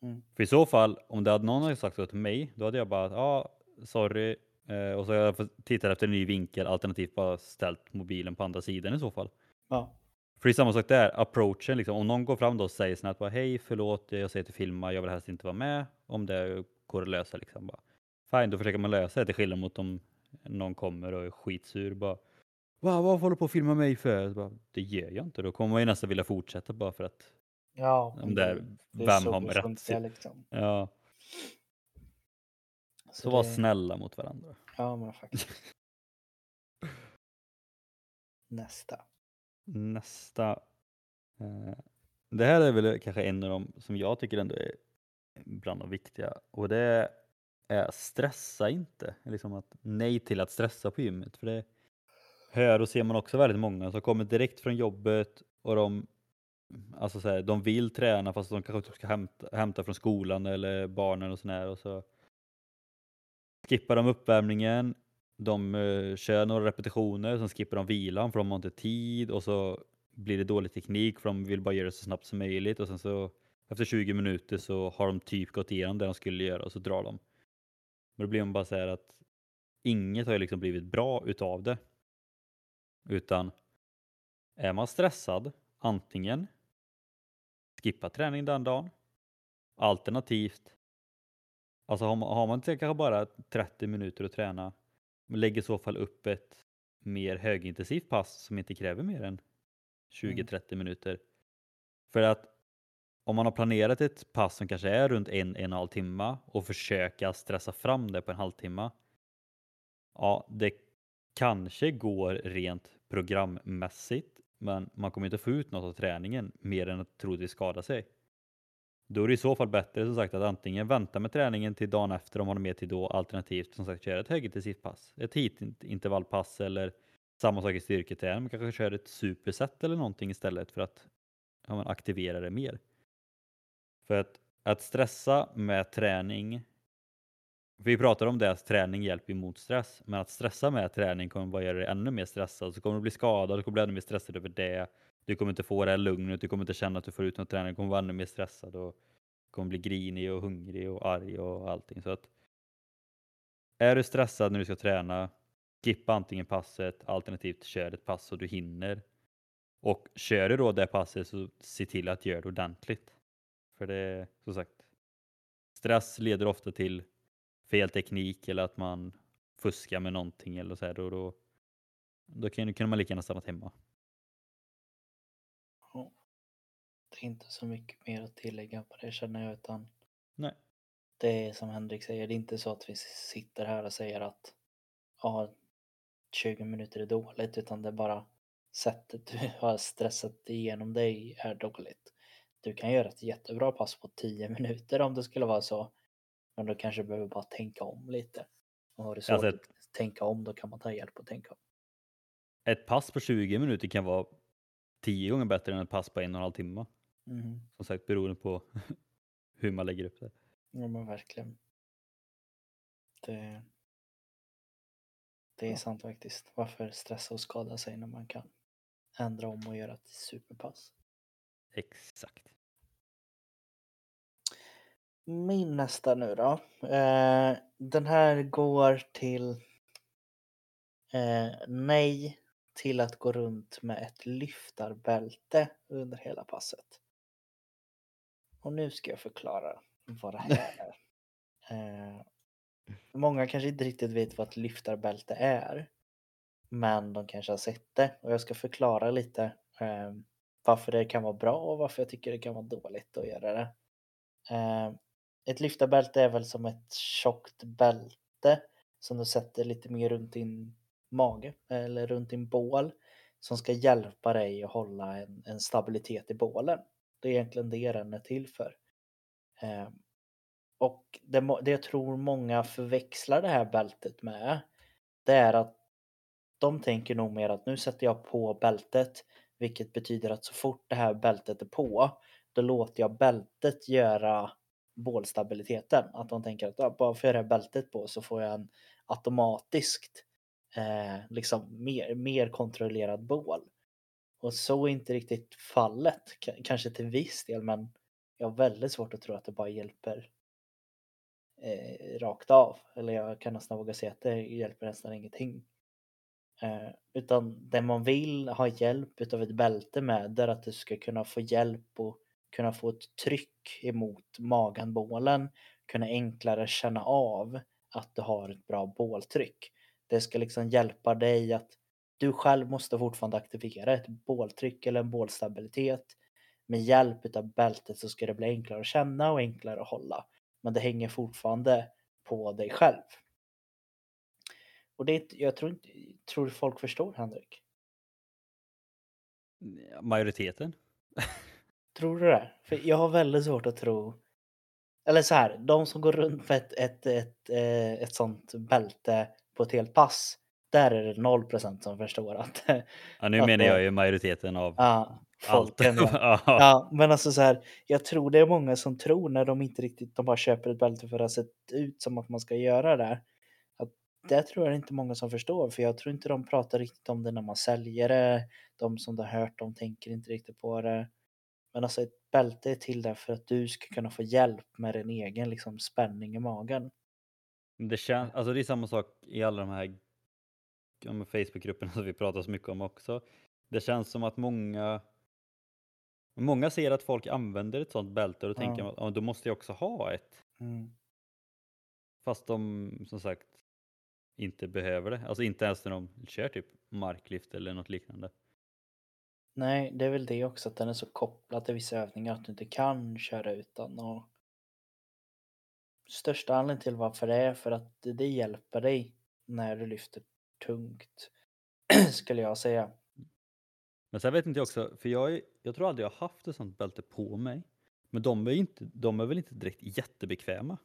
Mm. För i så fall, om det hade någon hade sagt så till mig, då hade jag bara, ja, ah, sorry, eh, och så hade jag tittat efter en ny vinkel, alternativt bara ställt mobilen på andra sidan i så fall. Ja. För det är samma sak där, approachen, liksom, om någon går fram då och säger snabbt bara, hej, förlåt, jag säger till filma, jag vill helst inte vara med, om det går att lösa liksom. Bara. Fine, då försöker man lösa det till skillnad mot om någon kommer och är skitsur bara Wow, vad håller du på att filma mig för? Bara, det gör jag inte. Då kommer man ju nästan vilja fortsätta bara för att Ja, om det är, det är vem så har med rätt liksom. Ja, Så så var det- snälla mot varandra. Ja, men faktiskt. Nästa. Nästa. Eh, det här är väl kanske en av de som jag tycker ändå är bland de viktiga och det är stressa inte. Liksom att nej till att stressa på gymmet. För det hör och ser man också väldigt många som kommer direkt från jobbet och de, alltså så här, de vill träna fast de kanske ska hämta, hämta från skolan eller barnen och sådär och så skippar de uppvärmningen. De uh, kör några repetitioner, sen skippar de vilan för de har inte tid och så blir det dålig teknik för de vill bara göra det så snabbt som möjligt och sen så efter 20 minuter så har de typ gått igenom det de skulle göra och så drar de. Men då blir man bara så här att inget har ju liksom blivit bra utav det. Utan är man stressad, antingen skippa träning den dagen, alternativt Alltså har man, har man till kanske bara 30 minuter att träna, lägg i så fall upp ett mer högintensivt pass som inte kräver mer än 20-30 minuter. För att om man har planerat ett pass som kanske är runt en, en och en halv timme och försöka stressa fram det på en halvtimme. Ja, det kanske går rent programmässigt, men man kommer inte få ut något av träningen mer än att troligtvis skada sig. Då är det i så fall bättre som sagt att antingen vänta med träningen till dagen efter om man har mer tid då, alternativt som sagt köra ett högintensivt pass. Ett hitintervallpass eller samma sak i styrketräning, man kanske kör ett superset eller någonting istället för att ja, man aktivera det mer. För att, att stressa med träning, vi pratar om det att träning hjälper mot stress, men att stressa med träning kommer bara göra dig ännu mer stressad. Så kommer du bli skadad, du kommer bli ännu mer stressad över det. Du kommer inte få det här lugnet, du kommer inte känna att du får ut någon träning, du kommer vara ännu mer stressad och kommer bli grinig och hungrig och arg och allting. Så att är du stressad när du ska träna, skippa antingen passet alternativt kör ett pass så du hinner. Och kör du då det passet så se till att göra det ordentligt. För det är som sagt, stress leder ofta till fel teknik eller att man fuskar med någonting eller så här. Då, då, då kan, kan man lika gärna stanna hemma. Inte så mycket mer att tillägga på det känner jag utan Nej. det är som Henrik säger, det är inte så att vi sitter här och säger att ja, 20 minuter är dåligt utan det är bara sättet du har stressat igenom dig är dåligt. Du kan göra ett jättebra pass på 10 minuter om det skulle vara så. Men du kanske behöver bara tänka om lite. Och har du svårt Alltså att ett, tänka om då kan man ta hjälp och tänka om. ett pass på 20 minuter kan vara 10 gånger bättre än ett pass på en och en halv timme. Mhm. Som sagt beroende på hur man lägger upp det. Ja men verkligen. Det, det är Ja. sant faktiskt. Varför stressa och skada sig när man kan ändra om och göra ett superpass? Exakt. Min nästa nu då. Eh, den här går till eh, nej till att gå runt med ett lyftarbälte under hela passet. Och nu ska jag förklara vad det här är. Eh, många kanske inte riktigt vet vad ett lyftarbälte är. Men de kanske har sett det och jag ska förklara lite eh, varför det kan vara bra och varför jag tycker det kan vara dåligt att göra det. Eh, ett lyftarbälte är väl som ett tjockt bälte som du sätter lite mer runt din mage eller runt din bål som ska hjälpa dig att hålla en, en stabilitet i bålen. Det är egentligen det den är till för. Eh, och det, det jag tror många förväxlar det här bältet med det är att de tänker nog mer att nu sätter jag på bältet vilket betyder att så fort det här bältet är på då låter jag bältet göra bålstabiliteten. Att de tänker att bara för att jag har bältet på så får jag en automatiskt eh, liksom mer, mer kontrollerad bål. Och så är inte riktigt fallet. K- kanske till viss del men jag har väldigt svårt att tro att det bara hjälper eh, rakt av. Eller jag kan nästan våga säga att det hjälper nästan ingenting. Eh, utan det man vill ha hjälp utav ett bälte med det är att du ska kunna få hjälp och kunna få ett tryck emot maganbålen, Kunna enklare känna av att du har ett bra båltryck. Det ska liksom hjälpa dig att du själv måste fortfarande aktivera ett båltryck eller en bålstabilitet. Med hjälp utav bältet så ska det bli enklare att känna och enklare att hålla. Men det hänger fortfarande på dig själv. Och det, jag tror inte, tror folk förstår Henrik? Majoriteten. Tror du det? För jag har väldigt svårt att tro. Eller så här, de som går runt med ett, ett, ett, eh, ett sånt bälte på ett helt pass. Där är det 0% som förstår att Ja, nu Att menar jag ju majoriteten av ja, allt. folken. Ja. ja. ja, men alltså så här, jag tror det är många som tror när de inte riktigt, de bara köper ett bälte för att har sett ut som att man ska göra det. Att det tror jag inte många som förstår, för jag tror inte de pratar riktigt om det när man säljer det. De som har hört, de tänker inte riktigt på det. Men alltså ett bälte är till där för att du ska kunna få hjälp med din egen liksom, spänning i magen. Det, känns, alltså det är samma sak i alla de här ja, men Facebookgrupperna som vi pratar så mycket om också. Det känns som att många Många ser att folk använder ett sånt bälte och då tänker Ja. man att då måste jag också ha ett. Mm. Fast de som sagt inte behöver det. Alltså inte ens när de kör typ marklyft eller något liknande. Nej, det är väl det också att den är så kopplad till vissa övningar att du inte kan köra utan. Och största anledningen till varför det är för att det hjälper dig när du lyfter tungt. Skulle jag säga. Men sen vet inte jag också, för jag, jag tror aldrig jag har haft ett sånt bälte på mig. Men de är, inte, de är väl inte direkt jättebekväma?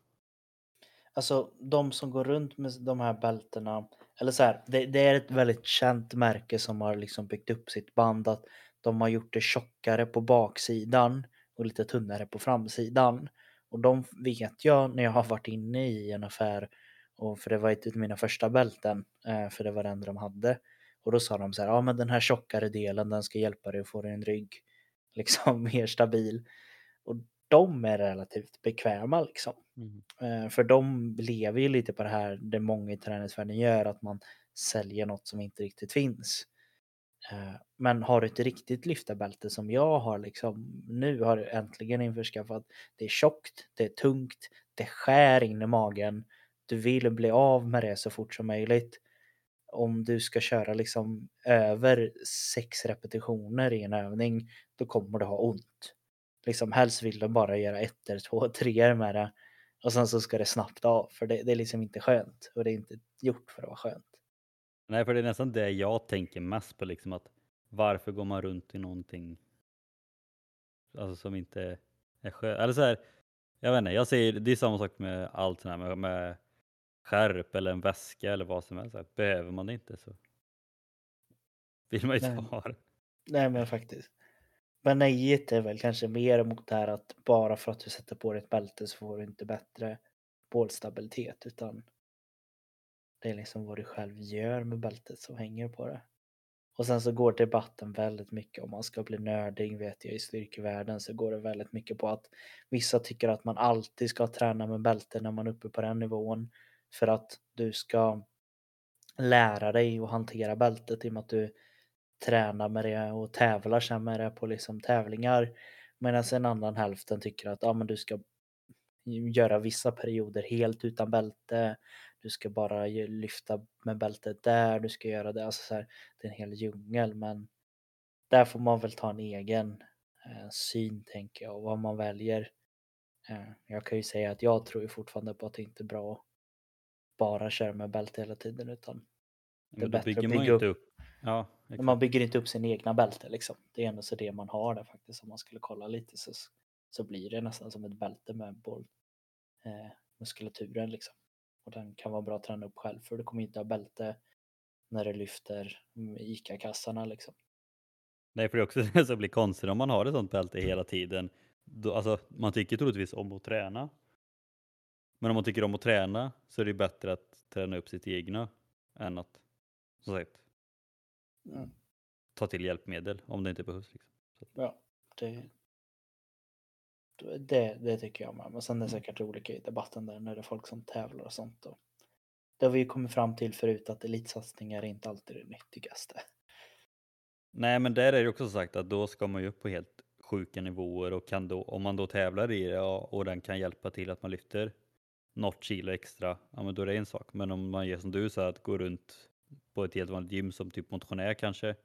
Alltså de som går runt med de här bältena. Eller så här, det, det är ett väldigt känt märke som har liksom byggt upp sitt band. Att de har gjort det tjockare på baksidan och lite tunnare på framsidan. Och de vet jag när jag har varit inne i en affär. Och för det var ett av mina första bälten. eh, För det var det enda de hade. Och då sa de så här, ja men den här tjockare delen den ska hjälpa dig att få din rygg liksom mer stabil. Och de är relativt bekväma liksom. Mm. Eh, För de lever ju lite på det här det många i träningsvärlden gör, att man säljer något som inte riktigt finns. Eh, Men har du ett riktigt lyftarbälte som jag har liksom nu har jag äntligen införskaffat. Det är tjockt, det är tungt, det skär in i magen. Du vill bli av med det så fort som möjligt. Om du ska köra liksom över sex repetitioner i en övning, då kommer du ha ont. Liksom helst vill du bara göra ettor, två, treor med det. Och sen så ska det snabbt av, för det, det är liksom inte skönt. Och det är inte gjort för att vara skönt. Nej, för det är nästan det jag tänker mest på, liksom att varför går man runt i någonting alltså, som inte är skönt? Eller så här, jag vet inte, jag säger, det är samma sak med allt sånt här med, med skärp eller en väska eller vad som helst. Behöver man det inte så vill man ju inte ha det. Nej men faktiskt. Men nejet är väl kanske mer mot det här att bara för att du sätter på dig ett bälte så får du inte bättre bålstabilitet utan det är liksom vad du själv gör med bältet som hänger på det. Och sen så går debatten väldigt mycket om man ska bli nördig vet jag i styrkevärlden så går det väldigt mycket på att vissa tycker att man alltid ska träna med bälte när man är uppe på den nivån för att du ska lära dig att hantera bältet i och med att du tränar med det och tävlar sen med det på liksom tävlingar. Medan en annan hälften tycker att ja, men du ska göra vissa perioder helt utan bälte. Du ska bara lyfta med bältet där, du ska göra det. Alltså så här, det är en hel djungel men där får man väl ta en egen eh, syn tänker jag och vad man väljer. Eh, jag kan ju säga att jag tror ju fortfarande på att det inte är bra att bara köra med bälte hela tiden utan det är bättre att bygga upp, upp Ja. Man bygger inte upp sin egna bälte liksom. Det är ändå så det man har där faktiskt. Om man skulle kolla lite så, så blir det nästan som ett bälte med boll, eh, muskulaturen liksom. Och den kan vara bra att träna upp själv för du kommer inte ha bälte när du lyfter ICA-kassarna liksom. Nej, för det är också det som blir konstigt om man har ett sånt bälte hela tiden. Då, alltså, man tycker troligtvis om att träna. Men om man tycker om att träna så är det bättre att träna upp sitt egna än att, som sagt, mm. ta till hjälpmedel om det inte behövs. Liksom. Ja, det, det, det tycker jag med. Men sen är det mm. säkert olika i debatten där när det är folk som tävlar och sånt. Och det har vi ju kommit fram till förut att elitsatsningar är inte alltid det nyttigaste. Nej, men där är det också sagt att då ska man ju upp på helt sjuka nivåer och kan då, om man då tävlar i det och den kan hjälpa till att man lyfter något kilo extra, ja men då är det en sak. Men om man gör som du sa, att gå runt på ett helt vanligt gym som typ motionär kanske,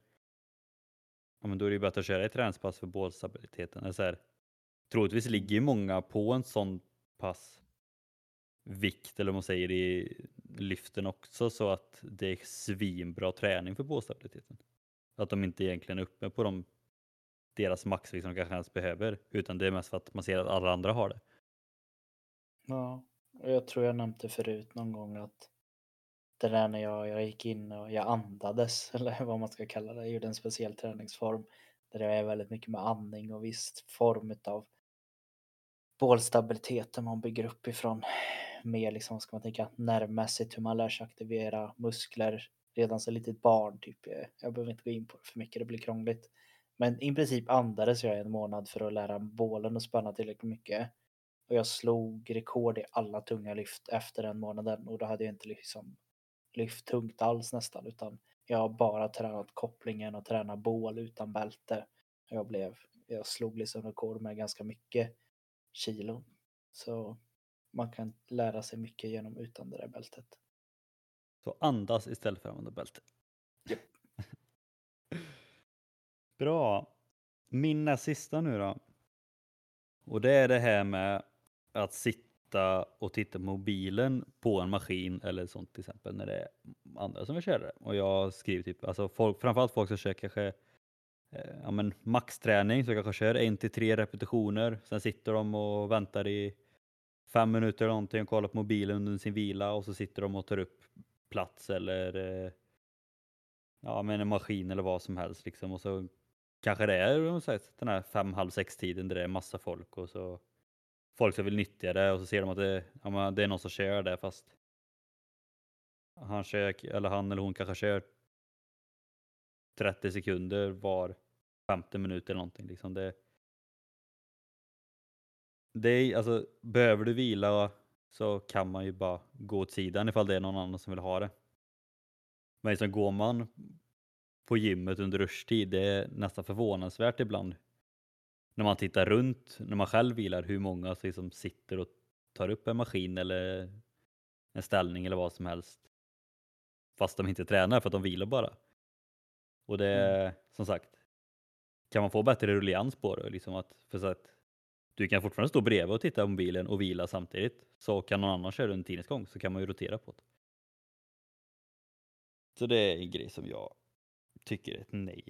ja men då är det ju bättre att köra ett träningspass för bålstabiliteten. Så här, troligtvis ligger ju många på en sån pass vikt, eller vad man säger, i lyften också så att det är svinbra träning för bålstabiliteten. Att de inte egentligen är uppe på de, deras maxvikt som de kanske ens behöver, utan det är mest för att man ser att alla andra har det. Ja, jag tror jag nämnde förut någon gång att det där när jag, jag gick in och jag andades, eller vad man ska kalla det, jag gjorde en speciell träningsform där det är väldigt mycket med andning och viss form av bålstabiliteten man bygger upp ifrån mer liksom, ska man tänka, nervmässigt hur man lär sig aktivera muskler redan som litet barn. Typ. Jag behöver inte gå in på det för mycket, det blir krångligt. Men i princip andades jag en månad för att lära bålen att spänna tillräckligt mycket. Och jag slog rekord i alla tunga lyft efter den månaden och då hade jag inte liksom lyft tungt alls nästan utan jag har bara tränat kopplingen och tränat bål utan bälte. Jag blev, jag slog liksom rekord med ganska mycket kilon. Så man kan lära sig mycket genom utan det där bältet. Så andas istället för att använda bälte. Yep. Bra. Min sista nu då. Och det är det här med att sitta och titta på mobilen på en maskin eller sånt till exempel när det är andra som vill köra det. Och jag skriver typ, alltså folk, framförallt folk som kör kanske Eh, ja, men maxträning, så kanske kör en till tre repetitioner. Sen sitter de och väntar i fem minuter eller någonting och kollar på mobilen under sin vila och så sitter de och tar upp plats eller eh, ja, men en maskin eller vad som helst. Liksom. Och så kanske det är den här fem, halv sex tiden där det är massa folk och så folk som vill nyttja det och så ser de att det, ja, det är någon som kör det fast han, kör, eller han eller hon kanske kör 30 sekunder var 50 minuter eller någonting. Liksom det, det är, alltså, behöver du vila så kan man ju bara gå åt sidan ifall det är någon annan som vill ha det. Men liksom går man på gymmet under rushtid, det är nästan förvånansvärt ibland när man tittar runt, när man själv vilar, hur många som liksom sitter och tar upp en maskin eller en ställning eller vad som helst. Fast de inte tränar för att de vilar bara. Och det är mm. som sagt, kan man få bättre rullians på det, liksom att, för att du kan fortfarande stå bredvid och titta på mobilen och vila samtidigt. Så kan någon annan köra en tidens gång så kan man ju rotera på det. Så det är en grej som jag tycker är ett nej.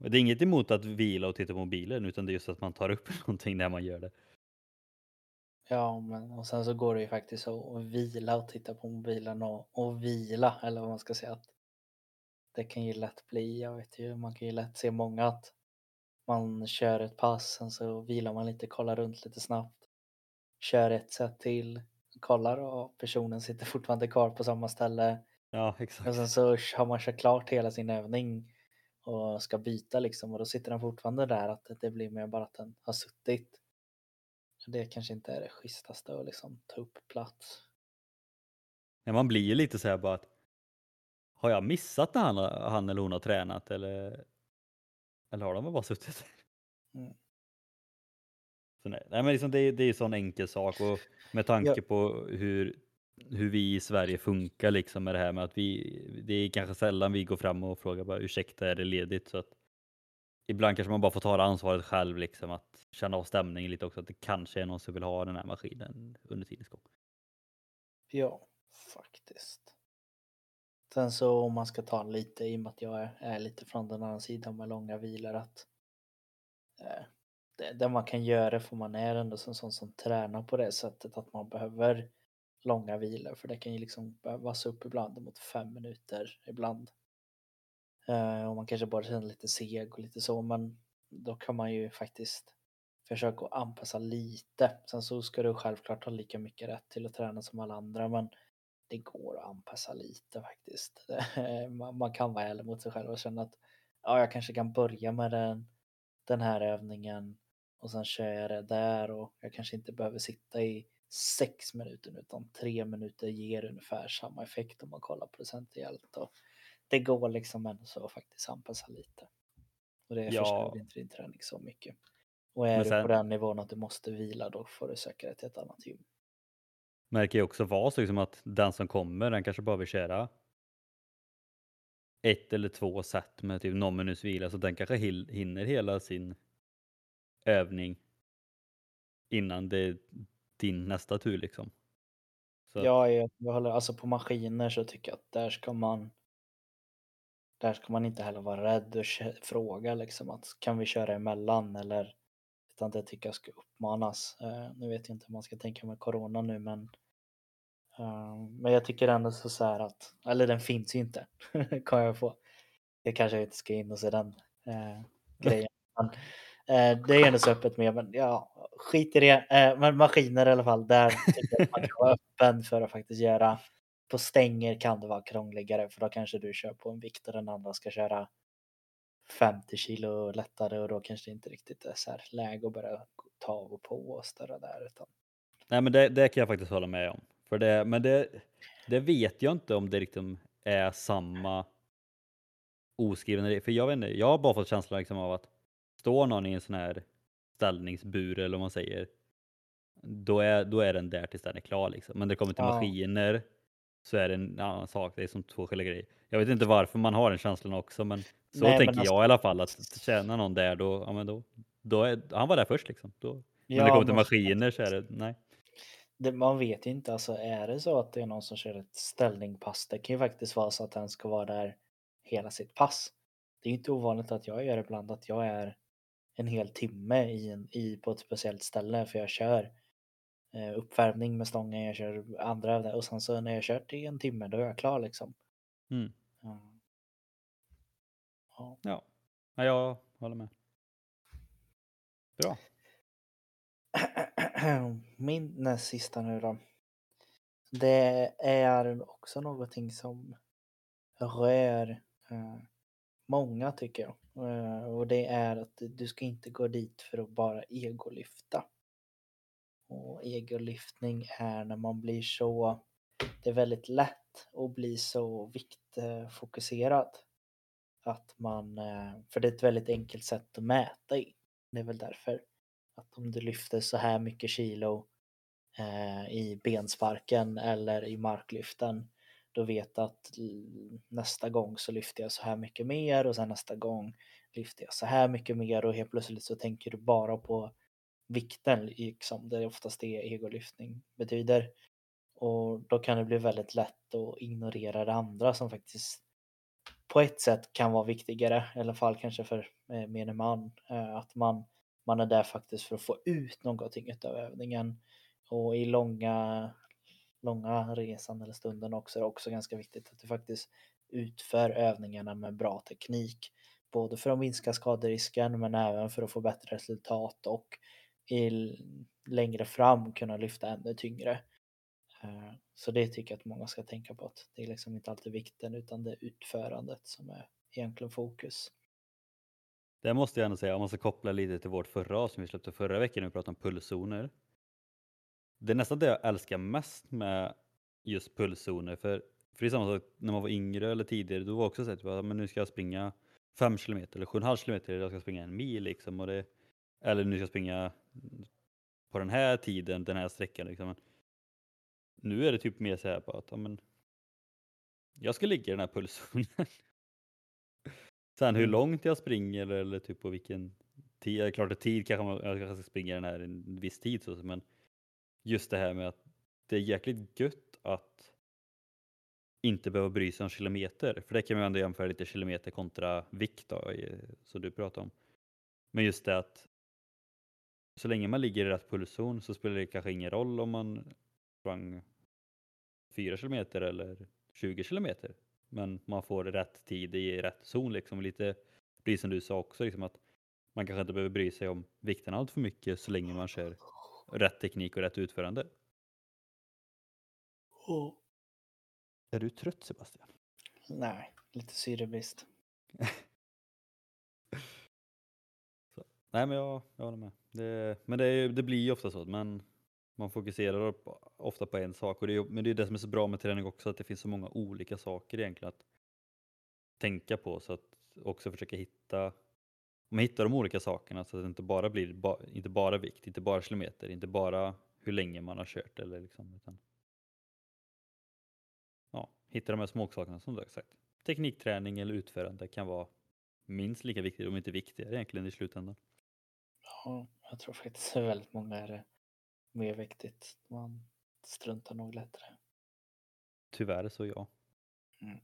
Det är inget emot att vila och titta på mobilen utan det är just att man tar upp någonting när man gör det. Ja, men och sen så går det ju faktiskt att vila och titta på mobilen och, och vila eller vad man ska säga. Att det kan ju lätt bli, jag vet ju, man kan ju lätt se många att man kör ett pass, sen så vilar man lite, kollar runt lite snabbt, kör ett set till, kollar och personen sitter fortfarande kvar på samma ställe. Ja, Och exakt. sen så har man kört klart hela sin övning och ska byta liksom och då sitter den fortfarande där att det blir mer bara att den har suttit. Det kanske inte är det schysstaste att liksom ta upp plats. Ja, man blir ju lite så här bara att har jag missat när han, han eller hon har tränat eller, eller har de bara suttit? Mm. Så nej, nej, men liksom det, det är en sån enkel sak och med tanke på hur, hur vi i Sverige funkar liksom med det här med att vi, det är kanske sällan vi går fram och frågar bara ursäkta är det ledigt så att ibland kanske man bara får ta det ansvaret själv liksom att känna av stämningen lite också att det kanske är någon som vill ha den här maskinen under tidens gång. Ja, faktiskt. Sen så om man ska ta lite i och med att jag är, är lite från den andra sidan med långa vilor att eh, det, det man kan göra för man är ändå en sån som tränar på det sättet att man behöver långa vilor för det kan ju liksom behövas upp ibland mot fem minuter ibland. Eh, och man kanske bara känner lite seg och lite så men då kan man ju faktiskt försöka att anpassa lite. Sen så ska du självklart ha lika mycket rätt till att träna som alla andra men det går att anpassa lite faktiskt. Man, man kan vara ärlig mot sig själv och känna att ja, jag kanske kan börja med den, den här övningen och sen kör jag det där och jag kanske inte behöver sitta i sex minuter utan tre minuter ger ungefär samma effekt om man kollar procentuellt. Och det går liksom ändå så att faktiskt anpassa lite. Och det Ja. förstör inte din träning så mycket. Och är Men du sen- på den nivån att du måste vila då får du söka dig till ett annat gym. Märker ju också vara så liksom att den som kommer den kanske bara vill köra ett eller två set med typ någon minuts vila så den kanske hinner hela sin övning innan det din nästa tur liksom. Så att- Ja, jag, jag håller, alltså på maskiner så tycker jag att där ska man där ska man inte heller vara rädd och fråga liksom att kan vi köra emellan eller utan det tycker jag ska uppmanas. Eh, nu vet jag inte hur man ska tänka med corona nu men eh, men jag tycker ändå så, så här att, eller den finns ju inte, kan jag få. Jag kanske inte ska in och se den eh, grejen. Men, Eh, det är ändå så öppet med, men ja, skit i det. Eh, men maskiner i alla fall, där tycker man kan vara öppen för att faktiskt göra. På stänger kan det vara krångligare för då kanske du kör på en vikt och den andra ska köra 50 kilo lättare och då kanske det inte riktigt är så här läge att börja ta av och på och störa där. Utan, Nej men det, det kan jag faktiskt hålla med om. För det, men det, det vet jag inte om det liksom är samma oskrivna. För jag vet inte, jag har bara fått känslan liksom av att står någon i en sån här ställningsbur eller vad man säger, då är, då är den där tills den är klar liksom. Men när det kommer till Ja. maskiner så är det en annan sak. Det är som två skilda grejer. Jag vet inte varför man har den känslan också, men så Nej, men tänker alltså- jag i alla fall att tjänar någon där då, ja men då, då är, han var där först liksom. Då, men när Ja, det kommer till men- maskiner så är det, nej. det, man vet ju inte, alltså är det så att det är någon som kör ett ställningpass, det kan ju faktiskt vara så att den ska vara där hela sitt pass. Det är inte ovanligt att jag gör ibland att jag är en hel timme i en, i, på ett speciellt ställe för jag kör eh, uppvärmning med stången, jag kör andra övningar och sen så när jag kört i en timme då är jag klar liksom. Mm. Ja. Ja. Ja, ja jag håller med. Bra. Min näst sista nu då. Det är också någonting som rör eh, många tycker jag. Eh, och det är att du ska inte gå dit för att bara egolyfta. Och egolyftning är när man blir så, det är väldigt lätt att bli så viktfokuserad. Att man, eh, för det är ett väldigt enkelt sätt att mäta i. Det är väl därför. Att om du lyfter så här mycket kilo eh, i bensparken eller i marklyften då vet du att nästa gång så lyfter jag så här mycket mer och sen nästa gång lyfter jag så här mycket mer och helt plötsligt så tänker du bara på vikten liksom. Det är oftast det egolyftning betyder. Och då kan det bli väldigt lätt att ignorera det andra som faktiskt på ett sätt kan vara viktigare, i alla fall kanske för eh, menige man. Eh, att man, man är där faktiskt för att få ut någonting utav övningen. Och i långa, långa resan eller stunden också är det också ganska viktigt att du faktiskt utför övningarna med bra teknik. Både för att minska skaderisken men även för att få bättre resultat och i längre fram kunna lyfta ännu tyngre. Eh, så det tycker jag att många ska tänka på att det är liksom inte alltid vikten utan det är utförandet som är egentligen fokus. Det måste jag ändå säga, om man ska koppla lite till vårt förra avsnitt vi släppte förra veckan när vi pratade om pulszoner. Det är nästan det jag älskar mest med just pulszoner. För, för det är samma sak när man var yngre eller tidigare, då var det också så att men nu ska jag springa 5 km eller 7,5 km, eller jag ska springa en mil liksom. Och det, eller nu ska jag springa på den här tiden, den här sträckan. Liksom. Nu är det typ mer så här på att ja, men, jag ska ligga i den här pulszonen. Sen hur Mm. långt jag springer eller typ på vilken tid, klart att tid kanske man, jag kanske ska springa den här en viss tid så, men just det här med att det är jäkligt gött att inte behöva bry sig om kilometer, för det kan man ändå jämföra lite kilometer kontra vikt då, som du pratar om. Men just det att så länge man ligger i rätt pulszon så spelar det kanske ingen roll om man sprang 4 kilometer eller 20 kilometer. Men man får rätt tid i rätt zon liksom. Lite precis som du sa också, liksom att man kanske inte behöver bry sig om vikten allt för mycket så länge man kör rätt teknik och rätt utförande. Är du trött Sebastian? Nej, lite syrebrist. Nej men jag, jag håller med. Det, men det, är, det blir ju ofta så att man, man fokuserar på, ofta på en sak. Och det är, men det är det som är så bra med träning också, att det finns så många olika saker egentligen att tänka på. Så att också försöka hitta, man hittar de olika sakerna så att det inte bara blir ba, inte bara vikt, inte bara kilometer, inte bara hur länge man har kört eller liksom. Utan, ja, hitta de här småsakerna som du har sagt. Teknikträning eller utförande kan vara minst lika viktigt, om inte viktigare egentligen i slutändan. Ja, jag tror faktiskt att väldigt många är det mer viktigt. Man struntar nog lättare. Tyvärr så ja. Mm.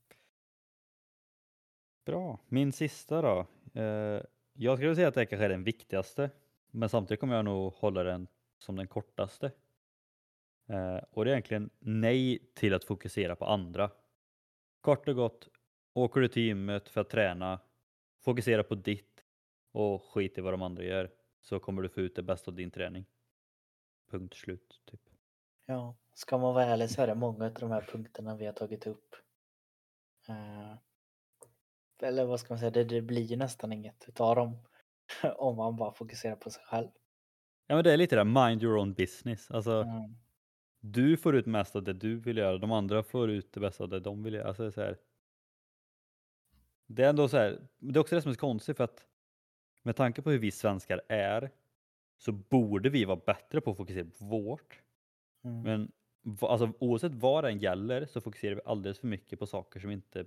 Bra. Min sista då. Eh, jag skulle säga att det kanske är den viktigaste. Men samtidigt kommer jag nog hålla den som den kortaste. Eh, och det är egentligen nej till att fokusera på andra. Kort och gott, åker du till gymmet för att träna, fokusera på ditt och skit i vad de andra gör. Så kommer du få ut det bästa av din träning. Punkt slut. Typ. Ja, ska man vara ärlig så är det många av de här punkterna vi har tagit upp. Eh, eller vad ska man säga, det, det blir ju nästan inget utav dem. om man bara fokuserar på sig själv. Ja men det är lite det där mind your own business. Alltså, Mm. du får ut mest av det du vill göra, de andra får ut det bästa av det de vill göra. Alltså, det, är så här, det är ändå så här, det är också det som är så konstigt för att med tanke på hur vi svenskar är så borde vi vara bättre på att fokusera på vårt. Mm. Men alltså, oavsett vad det än gäller så fokuserar vi alldeles för mycket på saker som inte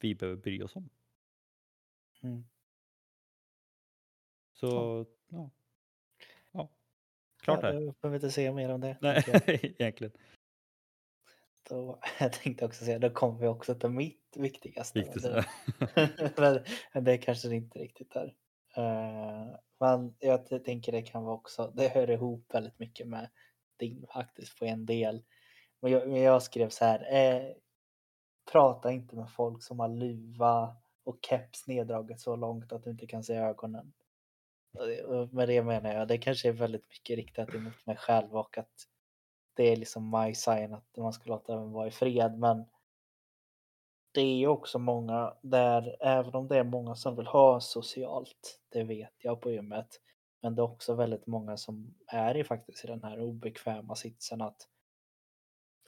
vi behöver bry oss om. Mm. Så ja, ja. klart ja, det. Jag behöver inte säga mer om det. Nej, egentligen. Då, jag tänkte också säga, då kommer vi också till mitt viktigaste. det- men, det kanske det inte riktigt är. Eh, men jag tänker det kan vara också, det hör ihop väldigt mycket med din faktiskt på en del. Men jag, jag skrev så här, eh, prata inte med folk som har luva och keps neddraget så långt att du inte kan se ögonen. Och Med det menar jag, det kanske är väldigt mycket riktat emot mig själv och att det är liksom my sign att man ska låta den vara i fred. Men det är ju också många där, även om det är många som vill ha socialt, det vet jag på gymmet. Men det är också väldigt många som är i faktiskt i den här obekväma sitsen att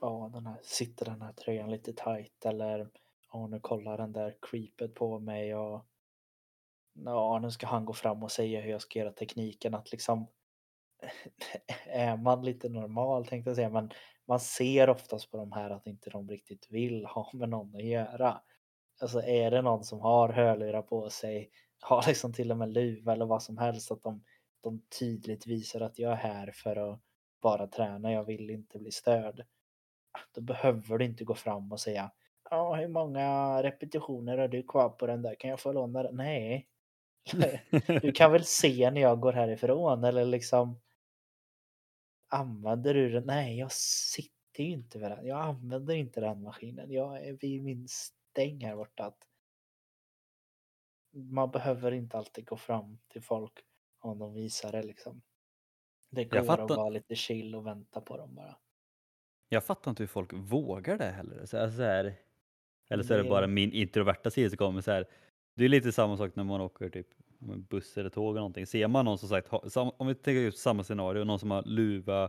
ja, den här, sitter den här tröjan lite tight eller och nu kollar den där creepet på mig och ja, nu ska han gå fram och säga hur jag ska göra tekniken. Att liksom är man lite normal tänkte jag säga, men man ser oftast på de här att inte de riktigt vill ha med någon att göra. Alltså är det någon som har hörlurar på sig, har liksom till och med luva eller vad som helst, att de, de tydligt visar att jag är här för att bara träna, jag vill inte bli störd. Då behöver du inte gå fram och säga Ja, hur många repetitioner har du kvar på den där? Kan jag få låna den? Nej. Du kan väl se när jag går härifrån eller liksom använder du den? Nej, jag sitter ju inte vid den. Jag använder inte den maskinen. Jag är vid min stäng här borta. Att man behöver inte alltid gå fram till folk om de visar det liksom. Det går Jag att fattar. vara lite chill och vänta på dem bara. Jag fattar inte hur folk vågar det heller. Så här, så här, eller så är det bara min introverta sida som kommer så här. Det är lite samma sak när man åker typ buss eller tåg eller någonting. Ser man någon som sagt, om vi tänker just samma scenario, någon som har luva,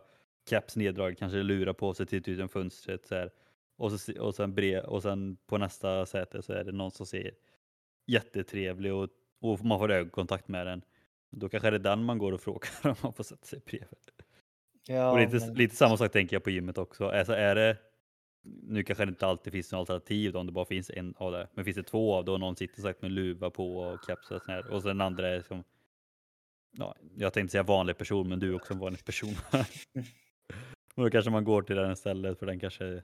caps neddragen, kanske lurar på sig till utan fönstret så här. Och, så, och, sen brev, och sen på nästa säte så är det någon som ser jättetrevlig och, och man får ögonkontakt med den. Då kanske det är den man går och frågar om man får sätta sig bredvid. Ja, Och lite, men- lite samma sak tänker jag på gymmet också. Alltså är det, nu kanske det inte alltid finns något alternativ då, om det bara finns en av det. Men finns det två av det och någon sitter sagt med luva på och keps och sånt här. Och så den andra är som, ja, jag tänkte säga vanlig person, men du är också en vanlig person. och då kanske man går till den istället för den kanske,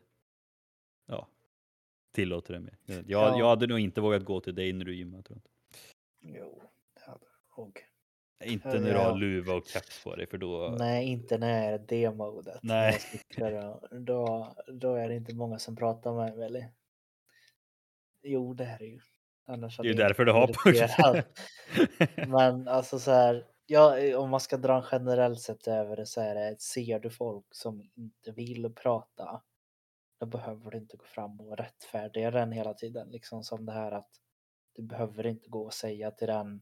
ja, tillåter det mer. Jag, Ja. jag hade nog inte vågat gå till dig när du gymmar tror jag. inte. Jo, det hade jag nog. Inte när du har luva och keps på dig för då, Nej, inte när jag är det modet. Nej. Då, då är det inte många som pratar med mig. Eller? Jo, det är det ju. Annars det är ju därför du har push. Men alltså så här, ja, om man ska dra en generellt sett över det så är det, ser du folk som inte vill prata, då behöver du inte gå fram och rättfärdiga den hela tiden. Liksom som det här att du behöver inte gå och säga till den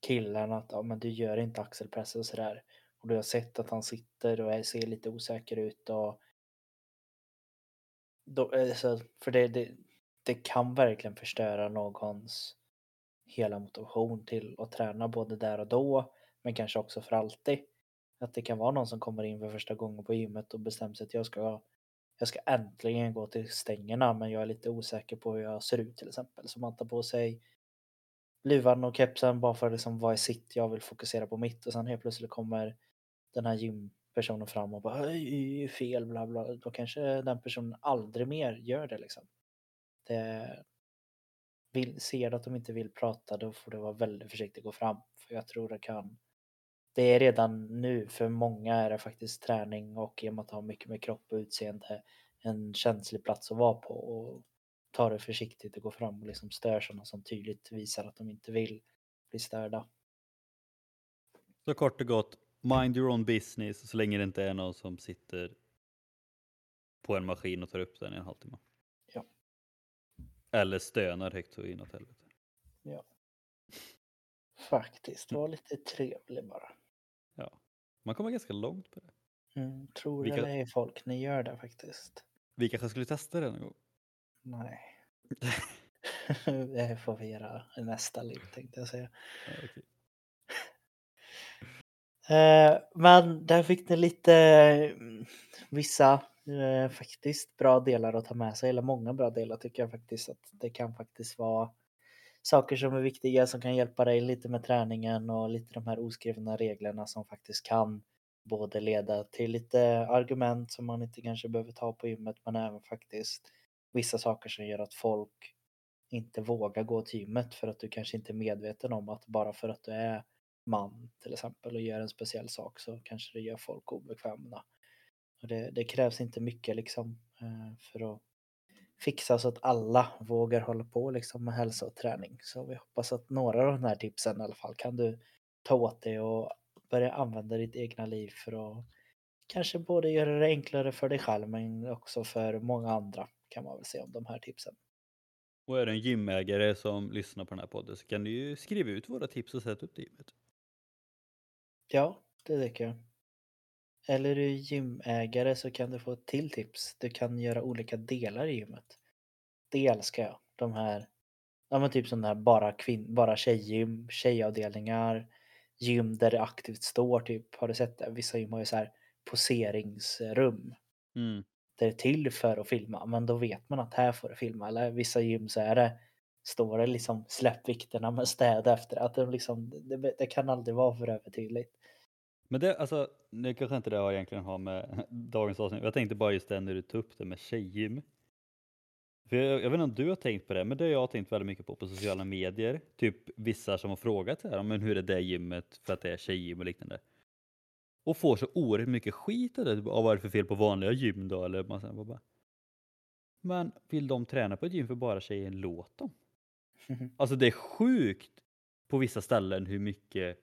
killen att ja, men du gör inte axelpress och sådär. Och du har sett att han sitter och ser lite osäker ut och då, alltså, för det, det, det kan verkligen förstöra någons hela motivation till att träna både där och då men kanske också för alltid. Att det kan vara någon som kommer in för första gången på gymmet och bestämmer sig att jag ska, jag ska äntligen gå till stängerna men jag är lite osäker på hur jag ser ut till exempel. Så man tar på sig luvan och kepsen bara för att liksom vara i sitt, jag vill fokusera på mitt och sen helt plötsligt kommer den här gympersonen fram och bara "Oj, fel bla bla. Då kanske den personen aldrig mer gör det liksom. Det, vill, ser du att de inte vill prata då får du vara väldigt försiktig och gå fram. För jag tror det kan. Det är redan nu för många är det faktiskt träning och i och med att ha mycket med kropp och utseende en känslig plats att vara på. Och ta det försiktigt och gå fram och liksom stör sådana som tydligt visar att de inte vill bli störda. Så kort och gott, mind your own business så länge det inte är någon som sitter på en maskin och tar upp den i en halvtimme. Ja. Eller stönar högt så inåt helvete. Faktiskt, var lite trevlig bara. Ja. Man kommer ganska långt på det. Mm, tror Vilka- eller ej folk, ni gör det faktiskt. Vi kanske skulle testa det någon gång. Nej. det får vi göra i nästa liv tänkte jag säga. Ja, okej. Eh, men där fick ni lite mm, vissa eh, faktiskt bra delar att ta med sig, eller många bra delar tycker jag faktiskt att det kan faktiskt vara saker som är viktiga som kan hjälpa dig lite med träningen och lite de här oskrivna reglerna som faktiskt kan både leda till lite argument som man inte kanske behöver ta på gymmet men även faktiskt vissa saker som gör att folk inte vågar gå till gymmet för att du kanske inte är medveten om att bara för att du är man till exempel och gör en speciell sak så kanske det gör folk obekväma. Och det, det krävs inte mycket liksom eh, för att fixa så att alla vågar hålla på liksom med hälsa och träning. Så vi hoppas att några av de här tipsen i alla fall kan du ta åt dig och börja använda ditt egna liv för att kanske både göra det enklare för dig själv men också för många andra kan man väl säga om de här tipsen. Och är du en gymägare som lyssnar på den här podden så kan du ju skriva ut våra tips och sätta upp det i gymmet. Ja, det tycker jag. Eller är du gymägare så kan du få ett till tips. Du kan göra olika delar i gymmet. Det älskar jag. De här, ja men typ det här bara, kvinn, bara tjejgym, tjejavdelningar, gym där det aktivt står typ. Har du sett det? Vissa gym har ju så här poseringsrum. Mm. Det är till för att filma, men då vet man att här får du filma. Eller vissa gym så är det, står det liksom släpp vikterna men städa efter. Att liksom, det, liksom, det, det kan aldrig vara för övertydligt. Men det, alltså, nu kanske inte det har egentligen har med dagens avsnitt. Jag tänkte bara just det när du tog upp det med tjejgym. För jag, jag vet inte om du har tänkt på det, men det har jag tänkt väldigt mycket på på sociala medier. Typ vissa som har frågat här, men hur är det gymmet för att det är tjejgym och liknande. Och får så oerhört mycket skit av det. Typ, "Ah, vad är det för fel på vanliga gym då? Eller man säger bara. Men vill de träna på ett gym för bara tjejer, låt dem. Alltså det är sjukt på vissa ställen hur mycket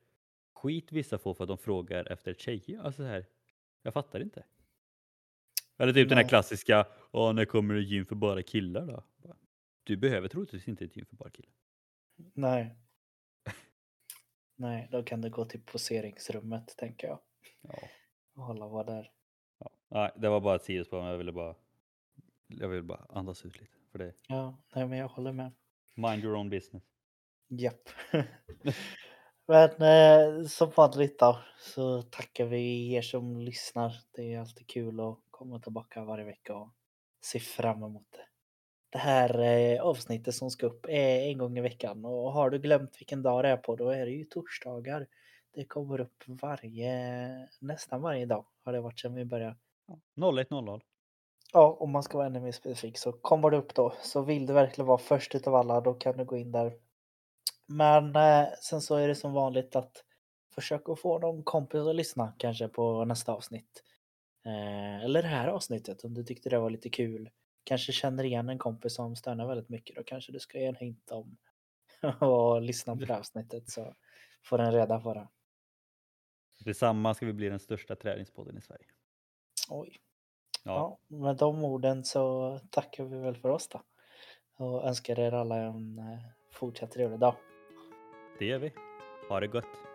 skit vissa får för att de frågar efter tjejer. Alltså så här, jag fattar inte. Eller typ den här Nej. klassiska, Åh, när kommer det gym för bara killar då? Du behöver troligtvis inte ett gym för bara killar. Nej. Nej, då kan du gå till poseringsrummet tänker jag. Ja. Hålla var där. Ja. Nej, det var bara ett sidospår, men jag ville bara, jag ville bara andas ut lite. För det Ja, nej men jag håller med. mind your own business. Japp. Men eh, som vanligt då så tackar vi er som lyssnar. Det är alltid kul att komma tillbaka varje vecka och se fram emot det. Det här eh, avsnittet som ska upp är en gång i veckan och har du glömt vilken dag det är på då är det ju torsdagar. Det kommer upp varje, nästan varje dag har det varit sedan vi började. Ja. 01.00. Ja, om man ska vara ännu mer specifik så kommer det upp då. Så vill du verkligen vara först utav alla då kan du gå in där. Men eh, sen så är det som vanligt att försöka få någon kompis att lyssna kanske på nästa avsnitt. Eh, eller det här avsnittet om du tyckte det var lite kul. Kanske känner igen en kompis som stönar väldigt mycket. Då kanske du ska ge en hint om och lyssna på det här avsnittet så får den reda på det. Tillsammans ska vi bli den största träningspodden i Sverige. Oj. Ja, Ja, med de orden så tackar vi väl för oss då. Och önskar er alla en eh, fortsatt trevlig dag. det gör vi. Ha det gott.